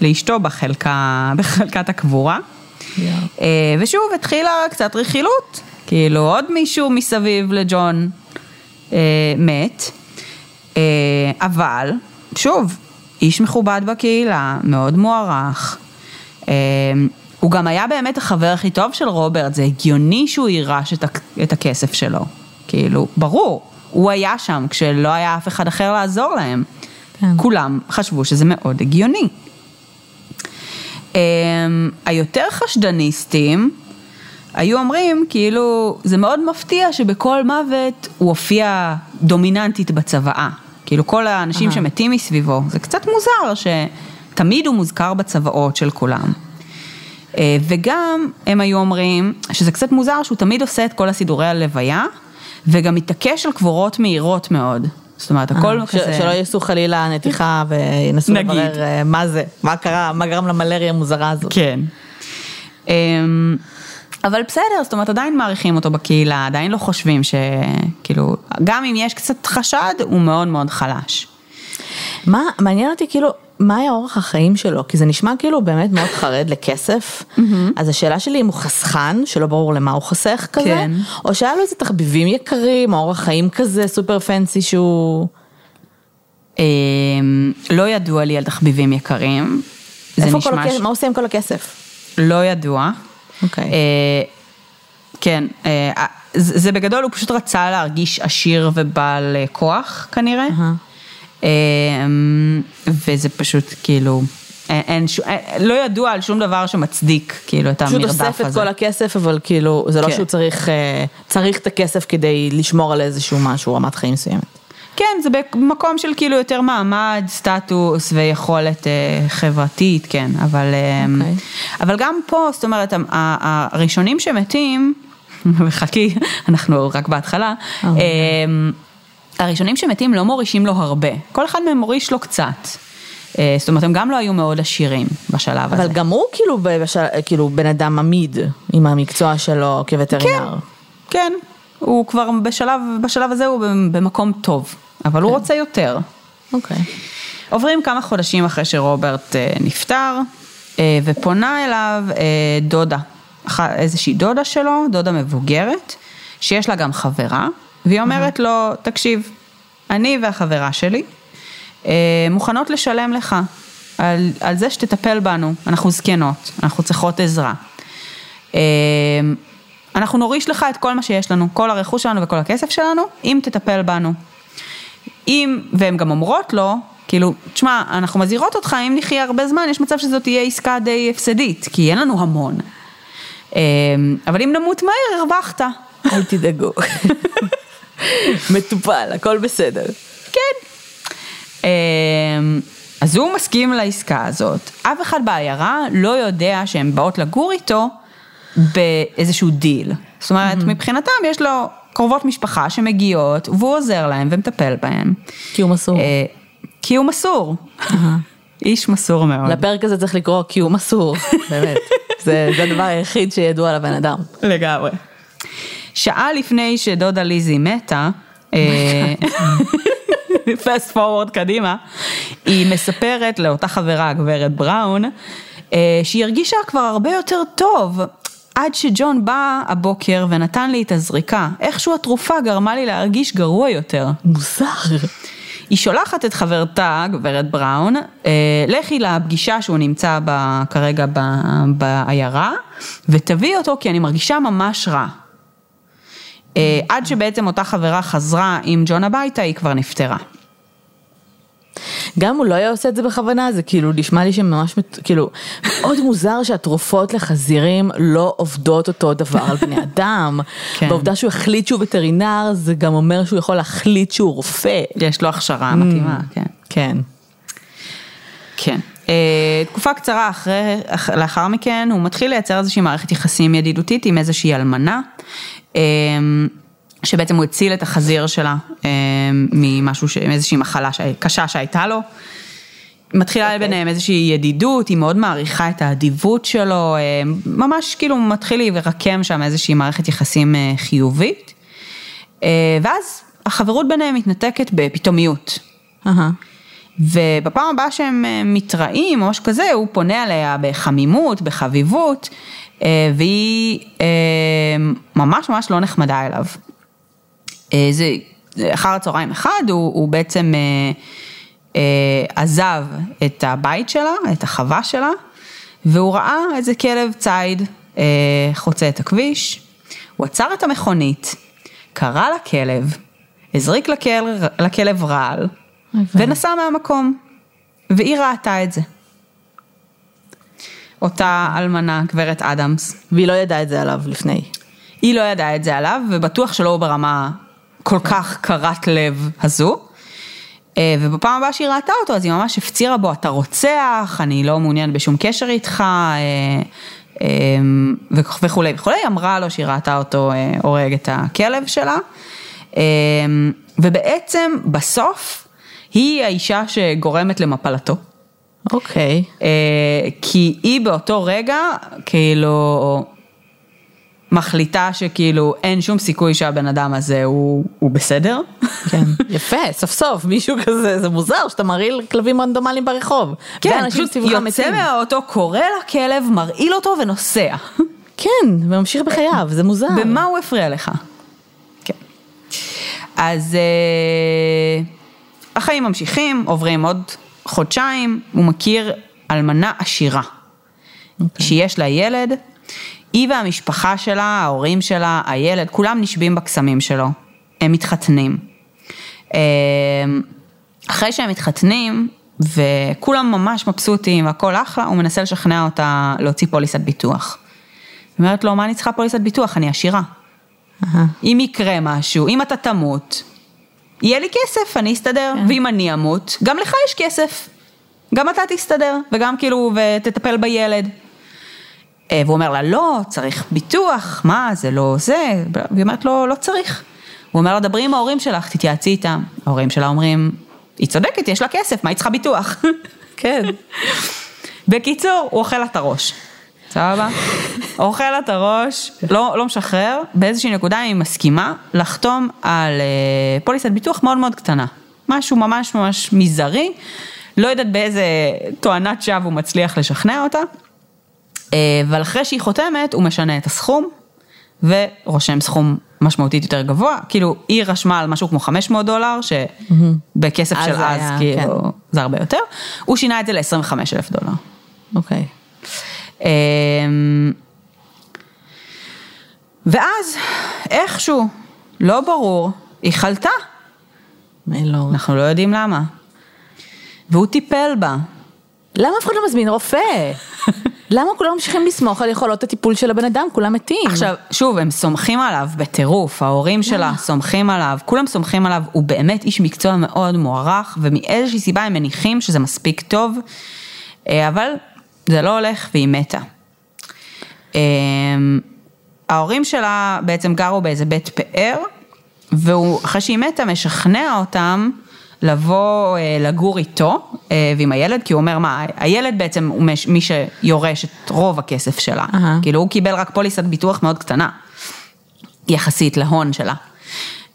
לאשתו בחלקה, בחלקת הקבורה. יואו. אה, ושוב התחילה קצת רכילות, כאילו עוד מישהו מסביב לג'ון אה, מת, אה, אבל שוב, איש מכובד בקהילה, מאוד מוערך. הוא גם היה באמת החבר הכי טוב של רוברט, זה הגיוני שהוא יירש את הכסף שלו. כאילו, ברור, הוא היה שם כשלא היה אף אחד אחר לעזור להם. כן. כולם חשבו שזה מאוד הגיוני. Um, היותר חשדניסטים היו אומרים כאילו זה מאוד מפתיע שבכל מוות הוא הופיע דומיננטית בצוואה. כאילו כל האנשים אהה. שמתים מסביבו, זה קצת מוזר שתמיד הוא מוזכר בצוואות של כולם. Uh, וגם הם היו אומרים שזה קצת מוזר שהוא תמיד עושה את כל הסידורי הלוויה וגם מתעקש על קבורות מהירות מאוד. זאת אומרת הכל אה, ש- כזה... שלא יעשו חלילה נתיחה וינסו נגיד. לברר אה, מה זה, מה קרה, מה גרם למלריה המוזרה הזאת. כן. אמ, אבל בסדר, זאת אומרת עדיין מעריכים אותו בקהילה, עדיין לא חושבים שכאילו, גם אם יש קצת חשד, הוא מאוד מאוד חלש. מה, מעניין אותי כאילו, מה היה אורח החיים שלו? כי זה נשמע כאילו הוא באמת מאוד חרד לכסף. אז השאלה שלי אם הוא חסכן, שלא ברור למה הוא חוסך כזה, כן. או שהיה לו איזה תחביבים יקרים, או אורח חיים כזה סופר פנסי שהוא... אמ, לא ידוע לי על תחביבים יקרים. איפה כל הכסף, מה עושה עם כל הכסף? לא ידוע. אוקיי. אה, כן, אה, זה זה בגדול, הוא פשוט רצה להרגיש עשיר ובעל אה, כוח כנראה. אה, וזה פשוט כאילו, אין, ש- לא ידוע על שום דבר שמצדיק כאילו את פשוט המרדף אוסף את הזה. כל הכסף, אבל כאילו, זה לא כן. שהוא צריך, צריך את הכסף כדי לשמור על איזשהו משהו, רמת חיים מסוימת. כן, זה במקום של כאילו יותר מעמד, סטטוס ויכולת אה, חברתית, כן, אבל, אה, אוקיי. אבל גם פה, זאת אומרת, הראשונים שמתים, וחכי, אנחנו רק בהתחלה, אה. אה, הראשונים שמתים לא מורישים לו הרבה, כל אחד מהם מוריש לו קצת. אה, זאת אומרת, הם גם לא היו מאוד עשירים בשלב הזה. אבל גם הוא כאילו, בשל, כאילו בן אדם עמיד עם המקצוע שלו כווטרינר. כן, הוא כבר בשלב, בשלב הזה הוא במקום טוב, אבל הוא רוצה יותר. אוקיי. עוברים כמה חודשים אחרי שרוברט אה, נפטר, אה, ופונה אליו דודה, איזושהי דודה שלו, דודה מבוגרת, שיש לה גם חברה, והיא אומרת לו, תקשיב, אני והחברה שלי אה, מוכנות לשלם לך על, על זה שתטפל בנו, אנחנו זקנות, אנחנו צריכות עזרה. אה, אנחנו נוריש לך את כל מה שיש לנו, כל הרכוש שלנו וכל הכסף שלנו, אם תטפל בנו. אם, והן גם אומרות לו, כאילו, תשמע, אנחנו מזהירות אותך, אם נחיה הרבה זמן, יש מצב שזאת תהיה עסקה די הפסדית, כי אין לנו המון. אה, אבל אם נמות מהר, הרווחת. אל תדאגו. מטופל, הכל בסדר. כן. אמ, אז הוא מסכים לעסקה הזאת. אף אחד בעיירה לא יודע שהן באות לגור איתו באיזשהו דיל. זאת אומרת, מבחינתם יש לו קרובות משפחה שמגיעות, והוא עוזר להם ומטפל בהם. כי הוא מסור. אה, כי הוא מסור. איש מסור מאוד. לפרק הזה צריך לקרוא כי הוא מסור, באמת. זה זה הדבר היחיד שידוע לבן אדם. לגמרי. שעה לפני שדודה ליזי מתה, פסט פורוורד קדימה, היא מספרת לאותה חברה, הגברת בראון, אה, שהיא הרגישה כבר הרבה יותר טוב. עד שג'ון בא הבוקר ונתן לי את הזריקה, איכשהו התרופה גרמה לי להרגיש גרוע יותר. מוזר. היא שולחת את חברתה, גברת בראון, אה, לכי לפגישה שהוא נמצא בה, כרגע ב, בעיירה, ותביאי אותו כי אני מרגישה ממש רע. אה, עד שבעצם אותה חברה חזרה עם ג'ון הביתה, היא כבר נפטרה. גם הוא לא היה עושה את זה בכוונה, זה כאילו נשמע לי שממש, כאילו, מאוד מוזר שהתרופות לחזירים לא עובדות אותו דבר על בני אדם. כן. והעובדה שהוא החליט שהוא וטרינר, זה גם אומר שהוא יכול להחליט שהוא רופא. יש לו הכשרה מתאימה, כן. כן. כן. אה, תקופה קצרה אחרי, אח- לאחר מכן, הוא מתחיל לייצר איזושהי מערכת יחסים ידידותית עם איזושהי אלמנה, שבעצם הוא הציל את החזיר שלה אה, ממשהו, מאיזושהי מחלה קשה שהייתה לו. מתחילה ביניהם איזושהי ידידות, היא מאוד מעריכה את האדיבות שלו, אה, ממש כאילו מתחיל להירקם שם איזושהי מערכת יחסים אה, חיובית. אה, ואז החברות ביניהם מתנתקת בפתאומיות. אהה. ובפעם הבאה שהם אה, מתראים או משהו כזה, הוא פונה אליה בחמימות, בחביבות, והיא אה, ממש ממש לא נחמדה אליו. אה, זה, אחר הצהריים אחד, הוא, הוא בעצם אה, אה, עזב את הבית שלה, את החווה שלה, והוא ראה איזה כלב ציד אה, חוצה את הכביש, הוא עצר את המכונית, קרא לכלב, הזריק לכלב, לכלב רעל, ונסע מהמקום, והיא ראתה את זה. אותה אלמנה, גברת אדמס, והיא לא ידעה את זה עליו לפני. היא לא ידעה את זה עליו, ובטוח שלא ברמה כל כך קרת לב הזו. אה, ובפעם הבאה שהיא ראתה אותו, אז היא ממש הפצירה בו, אתה רוצח, אני לא מעוניין בשום קשר איתך, אה, אה, וכ- וכולי וכולי, היא אמרה לו שהיא ראתה אותו הורג את הכלב שלה. ובעצם בסוף, היא האישה שגורמת למפלתו. אוקיי. אה, כי היא באותו רגע, כאילו, מחליטה שכאילו אין שום סיכוי שהבן אדם הזה הוא, הוא בסדר. כן. יפה, סוף סוף, מישהו כזה, זה מוזר שאתה מרעיל כלבים רנדומליים ברחוב. כן, פשוט יוצא מתים. מהאוטו, קורא לכלב, מרעיל אותו ונוסע. כן, וממשיך בחייו, זה מוזר. במה הוא הפריע לך? כן. אז אה, החיים ממשיכים, עוברים עוד חודשיים, הוא מכיר אלמנה עשירה, שיש לה ילד, היא והמשפחה שלה, ההורים שלה, הילד, כולם נשבים בקסמים שלו, הם מתחתנים. אה, אחרי שהם מתחתנים, וכולם ממש מבסוטים והכל אחלה, הוא מנסה לשכנע אותה להוציא פוליסת ביטוח. היא אומרת לו, מה אני צריכה פוליסת ביטוח? אני עשירה. אהה. אם יקרה משהו, אם אתה תמות, יהיה לי כסף, אני אסתדר. כן. ואם אני אמות, גם לך יש כסף. גם אתה תסתדר, וגם כאילו, ותטפל בילד. אה, והוא אומר לה, לא, צריך ביטוח, מה, זה לא זה. והיא אומרת לו, לא צריך. הוא אומר לה, דברי עם ההורים שלך, תתייעצי איתם. ההורים שלה אומרים, היא צודקת, יש לה כסף, מה היא צריכה ביטוח? כן. בקיצור, הוא אוכל לה את הראש. סבבה? אוכל לה את הראש, לא, לא משחרר, באיזושהי נקודה היא מסכימה לחתום על אה, פוליסת ביטוח מאוד מאוד קטנה. משהו ממש ממש מזערי, לא יודעת באיזה תואנת שווא הוא מצליח לשכנע אותה, אה, אבל אחרי שהיא חותמת, הוא משנה את הסכום, ורושם סכום משמעותית יותר גבוה, כאילו היא רשמה על משהו כמו 500 דולר, שבכסף של אז, היה, כאילו, כן. זה הרבה יותר, הוא שינה את זה ל-25 אלף דולר. אוקיי. אמ, ואז איכשהו, לא ברור, היא חלתה, לא. אנחנו לא יודעים למה. והוא טיפל בה. למה אף אחד לא מזמין רופא? למה כולם ממשיכים לסמוך על יכולות הטיפול של הבן אדם? כולם מתים. עכשיו, שוב, הם סומכים עליו בטירוף, ההורים שלה סומכים עליו, כולם סומכים עליו, הוא באמת איש מקצוע מאוד מוערך, ומאיזושהי סיבה הם מניחים שזה מספיק טוב, אה, אבל זה לא הולך והיא מתה. אה, ההורים שלה בעצם גרו באיזה בית פאר, והוא, אחרי שהיא מתה, משכנע אותם לבוא אה, לגור איתו אה, ועם הילד, כי הוא אומר, מה, הילד בעצם הוא מי שיורש את רוב הכסף שלה. אהה. כאילו, הוא קיבל רק פוליסת ביטוח מאוד קטנה, יחסית להון שלה.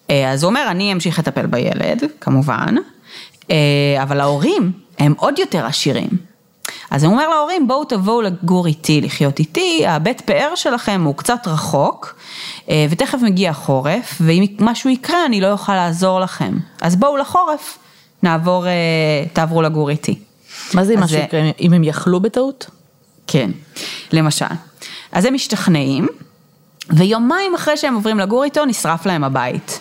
אה, אז הוא אומר, אני אמשיך לטפל בילד, כמובן, אבל ההורים הם עוד יותר עשירים. אז הוא אומר להורים, בואו תבואו לגור איתי, לחיות איתי, הבית פאר שלכם הוא קצת רחוק, אה, ותכף מגיע חורף, ואם משהו יקרה אני לא אוכל לעזור לכם. אז בואו לחורף, נעבור, אה, תעברו לגור איתי. מה זה אז מה זה- שיקרה אם הם יכלו בטעות? כן, למשל. אז הם משתכנעים, ויומיים אחרי שהם עוברים לגור איתו, נשרף להם הבית.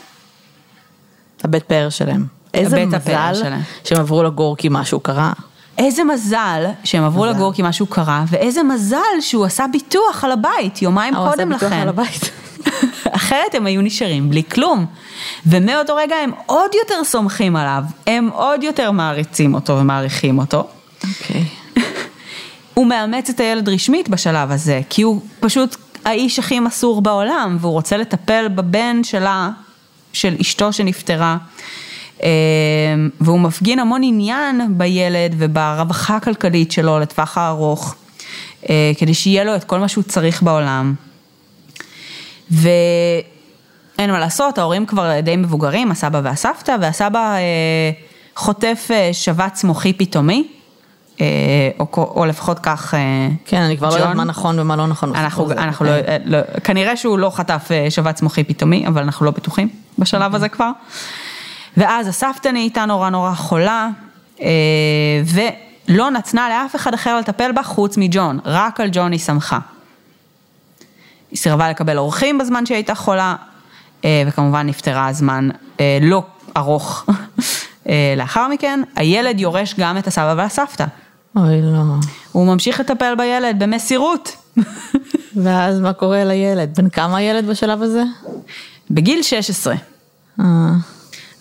הבית פאר שלהם. איזה מזל שלהם. שהם עברו לגור כי משהו קרה. איזה מזל שהם עברו לגור כי משהו קרה, ואיזה מזל שהוא עשה ביטוח על הבית יומיים אה, הוא עשה קודם ביטוח לכן. על הבית. אחרת הם היו נשארים בלי כלום. ומאותו רגע הם עוד יותר סומכים עליו, הם עוד יותר מעריצים אותו ומעריכים אותו. אוקיי. הוא מאמץ את הילד רשמית בשלב הזה, כי הוא פשוט האיש הכי מסור בעולם, והוא רוצה לטפל בבן שלה, של אשתו שנפטרה. אה, והוא מפגין המון עניין בילד וברווחה הכלכלית שלו לטווח הארוך, אה, כדי שיהיה לו את כל מה שהוא צריך בעולם. ואין מה לעשות, ההורים כבר די מבוגרים, הסבא והסבתא, והסבא אה, חוטף אה, שבץ מוחי פתאומי, או, או לפחות כך... כן, אני כבר לא יודעת ג'ון. מה נכון ומה לא נכון. אנחנו. אנחנו לא, אוקיי. לא, כנראה שהוא לא חטף שבץ מוחי פתאומי, אבל אנחנו לא בטוחים בשלב הזה כבר. ואז הסבתא נהייתה נורא נורא חולה, אה, ולא נתנה לאף אחד אחר לטפל בה חוץ מג'ון, רק על ג'ון היא שמחה. היא סירבה לקבל אורחים בזמן שהיא הייתה חולה, אה, וכמובן נפטרה זמן אה, לא ארוך לאחר מכן. הילד יורש גם את הסבא והסבתא. אוי לא. הוא ממשיך לטפל בילד במסירות. ואז מה קורה לילד? בן כמה הילד בשלב הזה? בגיל 16, אה,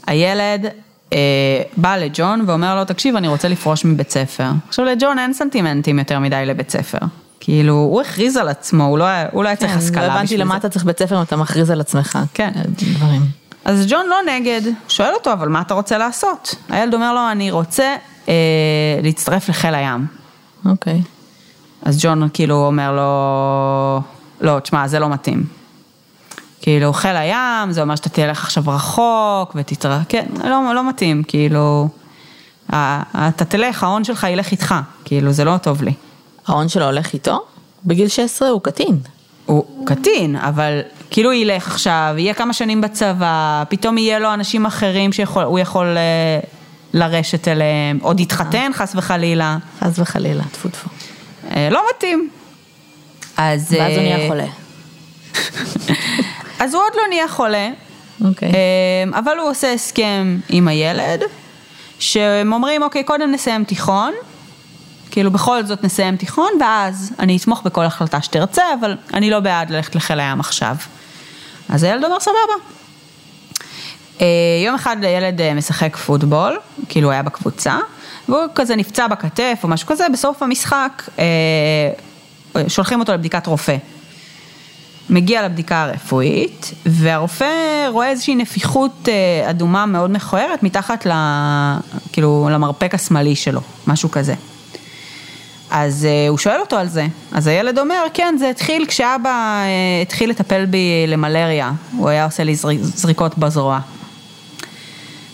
הילד אה, בא לג'ון ואומר לו, תקשיב, אני רוצה לפרוש מבית ספר. עכשיו לג'ון אין סנטימנטים יותר מדי לבית ספר. כאילו, הוא הכריז על עצמו, הוא לא היה, הוא לא היה צריך כן, השכלה לא בשביל הבנתי זה. למה אתה צריך בית ספר אם אתה מכריז על עצמך. כן. דברים. אז ג'ון לא נגד, שואל אותו, אבל מה אתה רוצה לעשות? הילד אומר לו, אני רוצה אה, להצטרף לחיל הים. אוקיי. אז ג'ון כאילו אומר לו, לא, תשמע, זה לא מתאים. כאילו, חיל הים, זה אומר שאתה תלך עכשיו רחוק ותתראה, כן, לא, לא מתאים, כאילו, אתה תלך, ההון שלך ילך איתך, כאילו, זה לא טוב לי. ההון שלו הולך איתו? בגיל 16 הוא קטין. הוא קטין, אבל כאילו ילך עכשיו, יהיה כמה שנים בצבא, פתאום יהיה לו אנשים אחרים שהוא יכול אה, לרשת אליהם, עוד יתחתן חס וחלילה, חס וחלילה, טפו טפו. אה, לא מתאים. אז... ואז הוא אה, נהיה חולה. אז הוא עוד לא נהיה חולה, אוקיי. אה, אבל הוא עושה הסכם עם הילד, שהם אומרים, אוקיי, קודם נסיים תיכון, כאילו בכל זאת נסיים תיכון, ואז אני אתמוך בכל החלטה שתרצה, אבל אני לא בעד ללכת לחיל הים עכשיו. אז הילד אומר, סבבה. אה, יום אחד הילד אה, משחק פוטבול, כאילו הוא היה בקבוצה, והוא כזה נפצע בכתף או משהו כזה, בסוף המשחק אה, שולחים אותו לבדיקת רופא. מגיע לבדיקה הרפואית, והרופא רואה איזושהי נפיחות אה, אדומה מאוד מכוערת מתחת ל, כאילו, למרפק השמאלי שלו, משהו כזה. אז uh, הוא שואל אותו על זה, אז הילד אומר, כן, זה התחיל כשאבא uh, התחיל לטפל בי למלריה, הוא היה עושה לי זריק, זריקות בזרוע.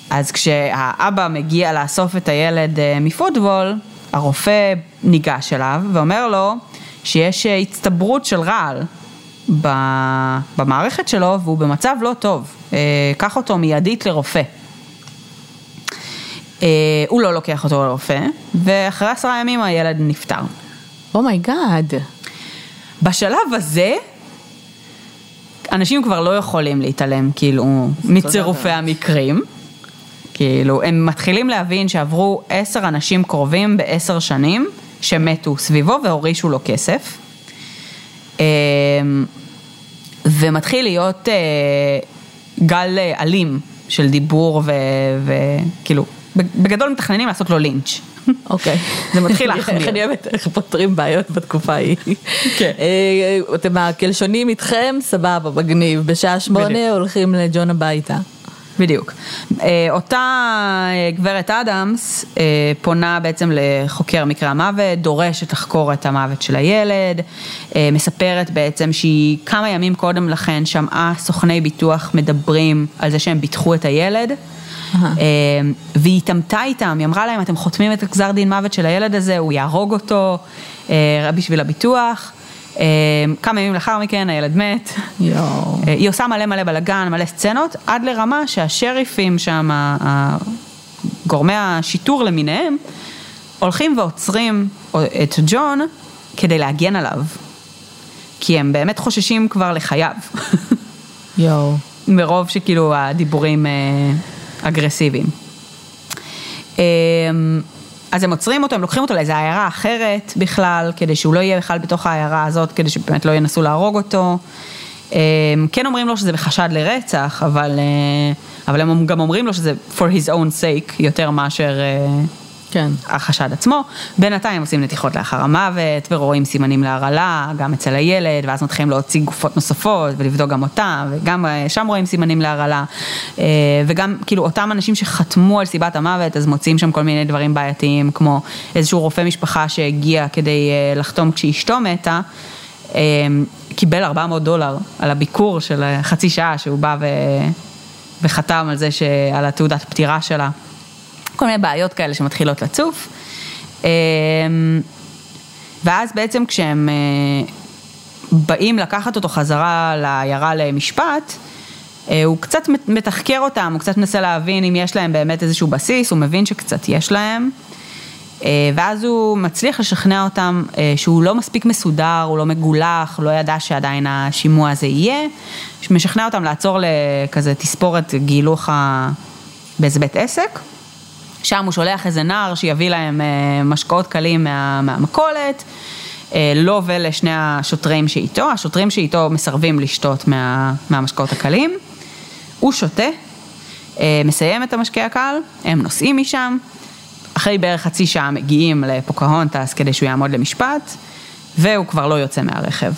אז כשהאבא מגיע לאסוף את הילד מפוטבול, הרופא ניגש אליו ואומר לו שיש הצטברות של רעל במערכת שלו והוא במצב לא טוב, uh, קח אותו מיידית לרופא. Uh, הוא לא לוקח אותו לרופא, ואחרי עשרה ימים הילד נפטר. oh my God. Oh בשלב הזה, אנשים כבר לא יכולים להתעלם, כאילו, מצירופי המקרים. כאילו, הם מתחילים להבין שעברו עשר אנשים קרובים בעשר שנים, שמתו סביבו והורישו לו כסף. ומתחיל להיות uh, גל אלים של דיבור וכאילו, בגדול מתכננים לעשות לו לינץ'. אוקיי. זה מתחיל להחמיר. איך אני אוהבת איך פותרים בעיות בתקופה ההיא. כן. אה, אתם הקלשונים איתכם, סבבה, מגניב. בשעה שמונה הולכים לג'ון הביתה. בדיוק. אה, אותה אה, גברת אדמס פונה בעצם לחוקר מקרה המוות, דורשת לחקור את המוות של הילד, מספרת בעצם שהיא כמה ימים קודם לכן שמעה סוכני ביטוח מדברים על זה שהם ביטחו את הילד. אמ, והיא התעמתה איתם, היא אמרה להם, אתם חותמים את הגזר דין מוות של הילד הזה, הוא יהרוג אותו אה, בשביל הביטוח. אמ, כמה ימים לאחר מכן הילד מת, יואו. אה, היא עושה מלא מלא בלאגן, מלא סצנות, עד לרמה שהשריפים שם, גורמי השיטור למיניהם, הולכים ועוצרים את ג'ון כדי להגן עליו, כי הם באמת חוששים כבר לחייו. יואו. מרוב שכאילו הדיבורים אה, אגרסיביים. אז הם עוצרים אותו, הם לוקחים אותו לאיזו עיירה אחרת בכלל, כדי שהוא לא יהיה בכלל בתוך העיירה הזאת, כדי שבאמת לא ינסו להרוג אותו. אמ, כן אומרים לו שזה בחשד לרצח, אבל, אה, אבל הם גם אומרים לו שזה for his own sake, יותר מאשר אה, כן. החשד עצמו. בינתיים עושים נתיחות לאחר המוות, ורואים סימנים להרעלה, גם אצל הילד, ואז מתחילים להוציא גופות נוספות, ולבדוק גם אותם, וגם אה, שם רואים סימנים להרעלה. אה, וגם, כאילו, אותם אנשים שחתמו על סיבת המוות, אז מוצאים שם כל מיני דברים בעייתיים, כמו איזשהו רופא משפחה שהגיע כדי אה, לחתום כשאשתו מתה. קיבל 400 דולר על הביקור של חצי שעה שהוא בא ו... וחתם על זה, על התעודת פטירה שלה. כל מיני בעיות כאלה שמתחילות לצוף. אמ, ואז בעצם כשהם אה, באים לקחת אותו חזרה לעיירה למשפט, אה, הוא קצת מתחקר אותם, הוא קצת מנסה להבין אם יש להם באמת איזשהו בסיס, הוא מבין שקצת יש להם. אה, ואז הוא מצליח לשכנע אותם שהוא לא מספיק מסודר, הוא לא מגולח, לא ידע שעדיין השימוע הזה יהיה. משכנע אותם לעצור לכזה תספורת גילוח באיזה בית עסק. שם הוא שולח איזה נער שיביא להם אה, משקאות קלים מה, מהמכולת, אה, לו ולשני השוטרים שאיתו, השוטרים שאיתו מסרבים לשתות מה, מהמשקאות הקלים, הוא שותה, אה, מסיים את המשקה הקל, הם נוסעים משם, אחרי בערך חצי שעה מגיעים לפוקהונטס כדי שהוא יעמוד למשפט, והוא כבר לא יוצא מהרכב.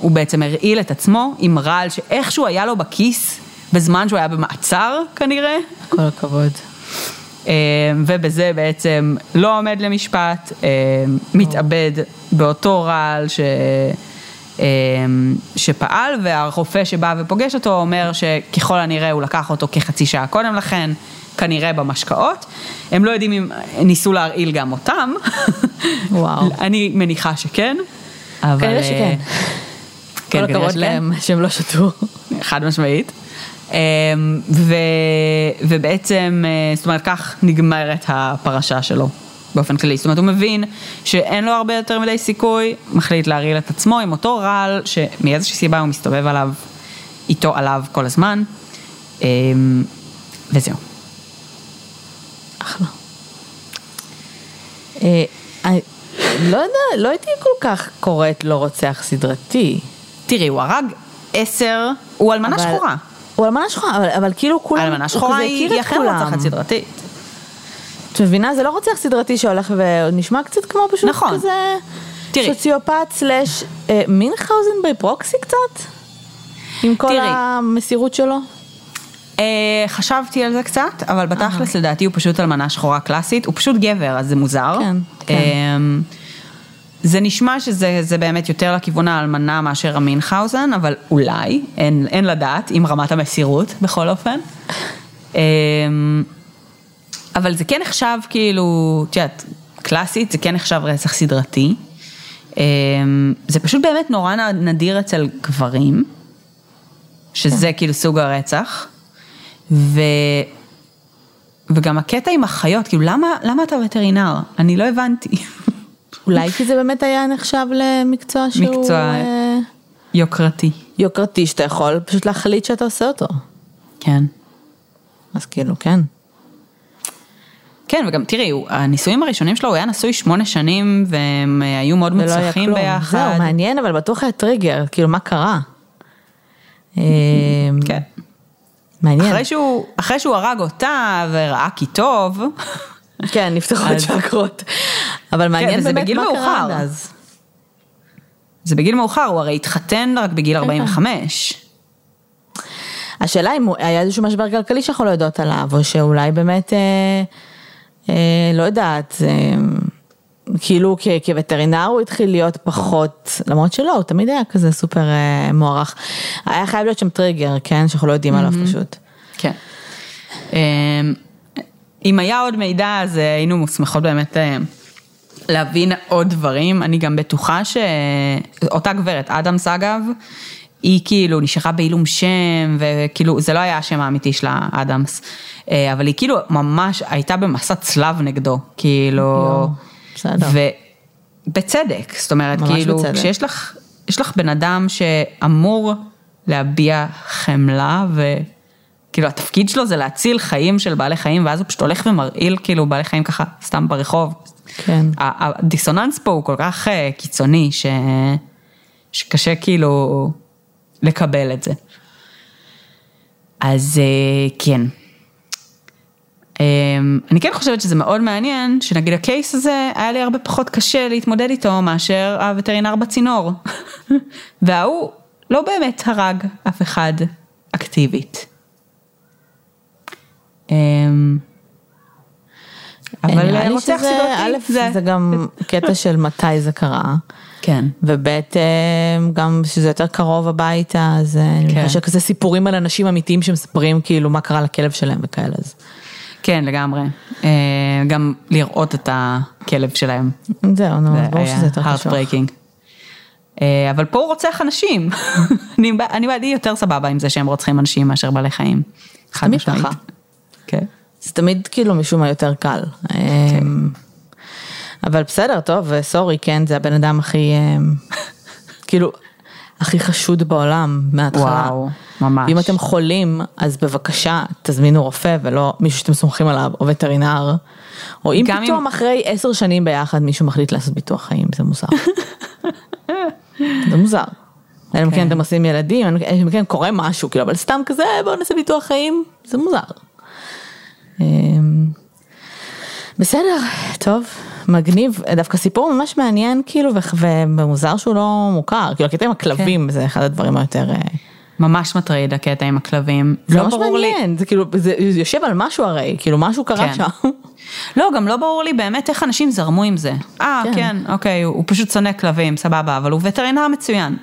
הוא בעצם הרעיל את עצמו עם רעל שאיכשהו היה לו בכיס בזמן שהוא היה במעצר כנראה. כל הכבוד. אה, ובזה בעצם לא עומד למשפט, אה, מתאבד באותו רעל ש... אה, שפעל, והרופא שבא ופוגש אותו אומר שככל הנראה הוא לקח אותו כחצי שעה קודם לכן, כנראה במשקאות. הם לא יודעים אם ניסו להרעיל גם אותם. וואו. אני מניחה שכן. אבל... כנראה שכן. כן, כל הכבוד להם שהם לא שתו. חד משמעית. אמ, ו, ובעצם, אה, זאת אומרת, כך נגמרת הפרשה שלו. באופן כללי, זאת אומרת הוא מבין שאין לו הרבה יותר מדי סיכוי, מחליט להרעיל את עצמו עם אותו רעל שמאיזושהי סיבה הוא מסתובב עליו, איתו עליו כל הזמן, אמ, וזהו. אחלה. אה, לא יודע, לא הייתי כל כך קוראת לו רוצח סדרתי. תראי, הוא הרג עשר, הוא אלמנה שחורה. הוא אלמנה שחורה, אבל, אבל כאילו כולם, אלמנה שחורה היא אכן רוצחת סדרתית. את מבינה? זה לא רוצח סדרתי שהולך ונשמע קצת כמו פשוט נכון. כזה... תראי. סוציופט סלאש אה, מינכאוזן בפרוקסי קצת? עם כל תראי. המסירות שלו? אה, חשבתי על זה קצת, אבל בתכלס לדעתי הוא פשוט אלמנה שחורה קלאסית, הוא פשוט גבר, אז זה מוזר. כן, כן. אה, זה נשמע שזה זה באמת יותר לכיוון האלמנה מאשר המינכאוזן, אבל אולי, אין, אין לדעת, עם רמת המסירות בכל אופן. אה, אבל זה כן נחשב כאילו, את יודעת, קלאסית, זה כן נחשב רצח סדרתי. אה, זה פשוט באמת נורא נדיר אצל גברים, שזה כאילו סוג הרצח. ו... וגם הקטע עם החיות, כאילו למה, למה אתה וטרינר? אני לא הבנתי. אולי כי זה באמת היה נחשב למקצוע שהוא מקצוע. אה, יוקרתי. יוקרתי, שאתה יכול פשוט להחליט שאתה עושה אותו. כן. אז כאילו, כן. כן, וגם תראי, הנישואים הראשונים שלו, הוא היה נשוי שמונה שנים, והם אה, היו מאוד מוצלחים. ביחד. זהו, מעניין, אבל בטוח היה טריגר, כאילו, מה קרה? אה, כן. מעניין. אחרי שהוא, אחרי שהוא הרג אותה וראה כי טוב, כן, נפתחו את צ'קרות. אבל מעניין וזה באמת בגיל מה קרה. זה בגיל מאוחר, הוא הרי התחתן רק בגיל כן. 45. השאלה אם היה איזשהו משבר כלכלי שאנחנו לא יודעות עליו, או שאולי באמת, אה, אה, לא יודעת, אה, כאילו כ- כווטרינר הוא התחיל להיות פחות, למרות שלא, הוא תמיד היה כזה סופר אה, מוערך. היה חייב להיות שם טריגר, כן, שאנחנו לא יודעים עליו פשוט. כן. אמ, אם היה עוד מידע, אז אה, היינו מוסמכות באמת אה, להבין עוד דברים. אני גם בטוחה שאותה גברת, אדמס אגב, היא כאילו נשארה בעילום שם, וכאילו, זה לא היה השם האמיתי שלה, אדמס, אה, אבל היא כאילו ממש הייתה במסע צלב נגדו, כאילו, בסדר. ובצדק, זאת אומרת, כאילו, בצדק. כשיש לך, יש לך בן אדם שאמור להביע חמלה, וכאילו התפקיד שלו זה להציל חיים של בעלי חיים, ואז הוא פשוט הולך ומרעיל כאילו בעלי חיים ככה סתם ברחוב. כן. הדיסוננס פה הוא כל כך אה, קיצוני, ש... שקשה כאילו לקבל את זה. אז אה, כן. אמ, אני כן חושבת שזה מאוד מעניין, שנגיד הקייס הזה, היה לי הרבה פחות קשה להתמודד איתו מאשר הווטרינר בצינור. וההוא לא באמת הרג אף אחד אקטיבית. אמ, אבל לי רוצח שזה, סדרתי, א', זה גם קטע של מתי זה קרה. כן. וב' אה, גם שזה יותר קרוב הביתה, אז אה, אני כן. שכזה סיפורים על אנשים אמיתיים שמספרים כאילו מה קרה לכלב שלהם וכאלה. אז כן, לגמרי. אה, גם לראות את הכלב שלהם. זהו, נו, אז ברור שזה יותר חשוב. breaking. אה, אבל פה הוא רוצח אנשים. אני אני בעדי יותר סבבה עם זה שהם רוצחים אנשים מאשר בעלי חיים. חד משמעית. כן. זה תמיד כאילו משום מה יותר קל. אמ, אבל בסדר, טוב, סורי, כן, זה הבן אדם הכי, אמ, כאילו, הכי חשוד בעולם מההתחלה. וואו, ממש. אם אתם חולים, אז בבקשה, תזמינו רופא ולא מישהו שאתם סומכים עליו, או וטרינר. או אם גם אם- פתאום אחרי עשר שנים ביחד מישהו מחליט לעשות ביטוח חיים, זה מוזר. זה מוזר. אלא אם כן אתם עושים ילדים, אלא אם כן קורה משהו, כאילו, אבל סתם כזה, בואו נעשה ביטוח חיים, זה מוזר. אמ, בסדר, טוב, מגניב, דווקא סיפור ממש מעניין כאילו ומוזר שהוא לא מוכר, כאילו הקטע עם הכלבים כן. זה אחד הדברים היותר, אה, ממש מטריד הקטע עם הכלבים. זה לא ממש ברור לי. מעניין, זה כאילו, זה יושב על משהו הרי, כאילו משהו קרה כן. שם. לא, גם לא ברור לי באמת איך אנשים זרמו עם זה. אה, כן. כן, אוקיי, הוא הוא פשוט שונא כלבים, סבבה, אבל הוא וטרינר מצוין.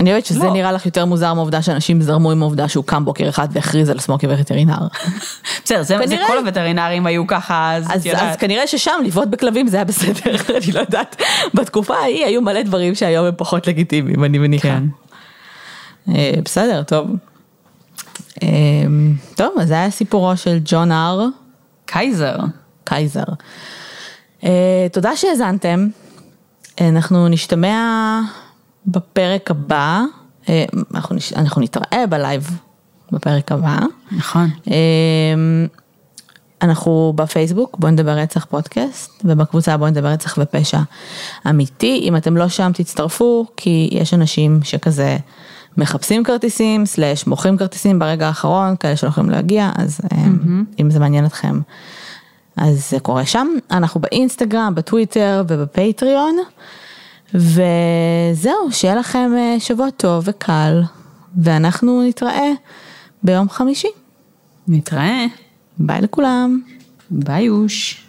אני אוהבת שזה לא. נראה לך יותר מוזר מהעובדה שאנשים זרמו עם העובדה שהוא קם בוקר אחד והכריז על עצמו כווטרינר. בסדר, זה זה כנראה- כל הווטרינרים היו ככה, אז אז. אז כנראה ששם לבעוט בכלבים זה היה בסדר, אני לא יודעת. בתקופה ההיא היו מלא דברים שהיום הם פחות לגיטימיים, אני מניחה. כן. אה, בסדר, טוב. אה, טוב, אז זה היה סיפורו של ג'ון אר קייזר. קייזר. אה, תודה שהאזנתם. אנחנו נשתמע בפרק הבא. אה, אנחנו, נתראה בלייב בפרק הבא. נכון. אמ, אנחנו בפייסבוק, בוא נדבר רצח פודקאסט, ובקבוצה בוא נדבר רצח ופשע אמיתי. אם אתם לא שם תצטרפו, כי יש אנשים שכזה מחפשים כרטיסים, slash מוכרים כרטיסים ברגע האחרון, כאלה שלא יכולים להגיע, אז mm-hmm. אם זה מעניין אתכם, אז זה קורה שם, אנחנו באינסטגרם, בטוויטר ובפטריון, וזהו, שיהיה לכם אה, שבוע טוב וקל, ואנחנו נתראה ביום חמישי. נתראה. ביי לכולם. ביי אוש.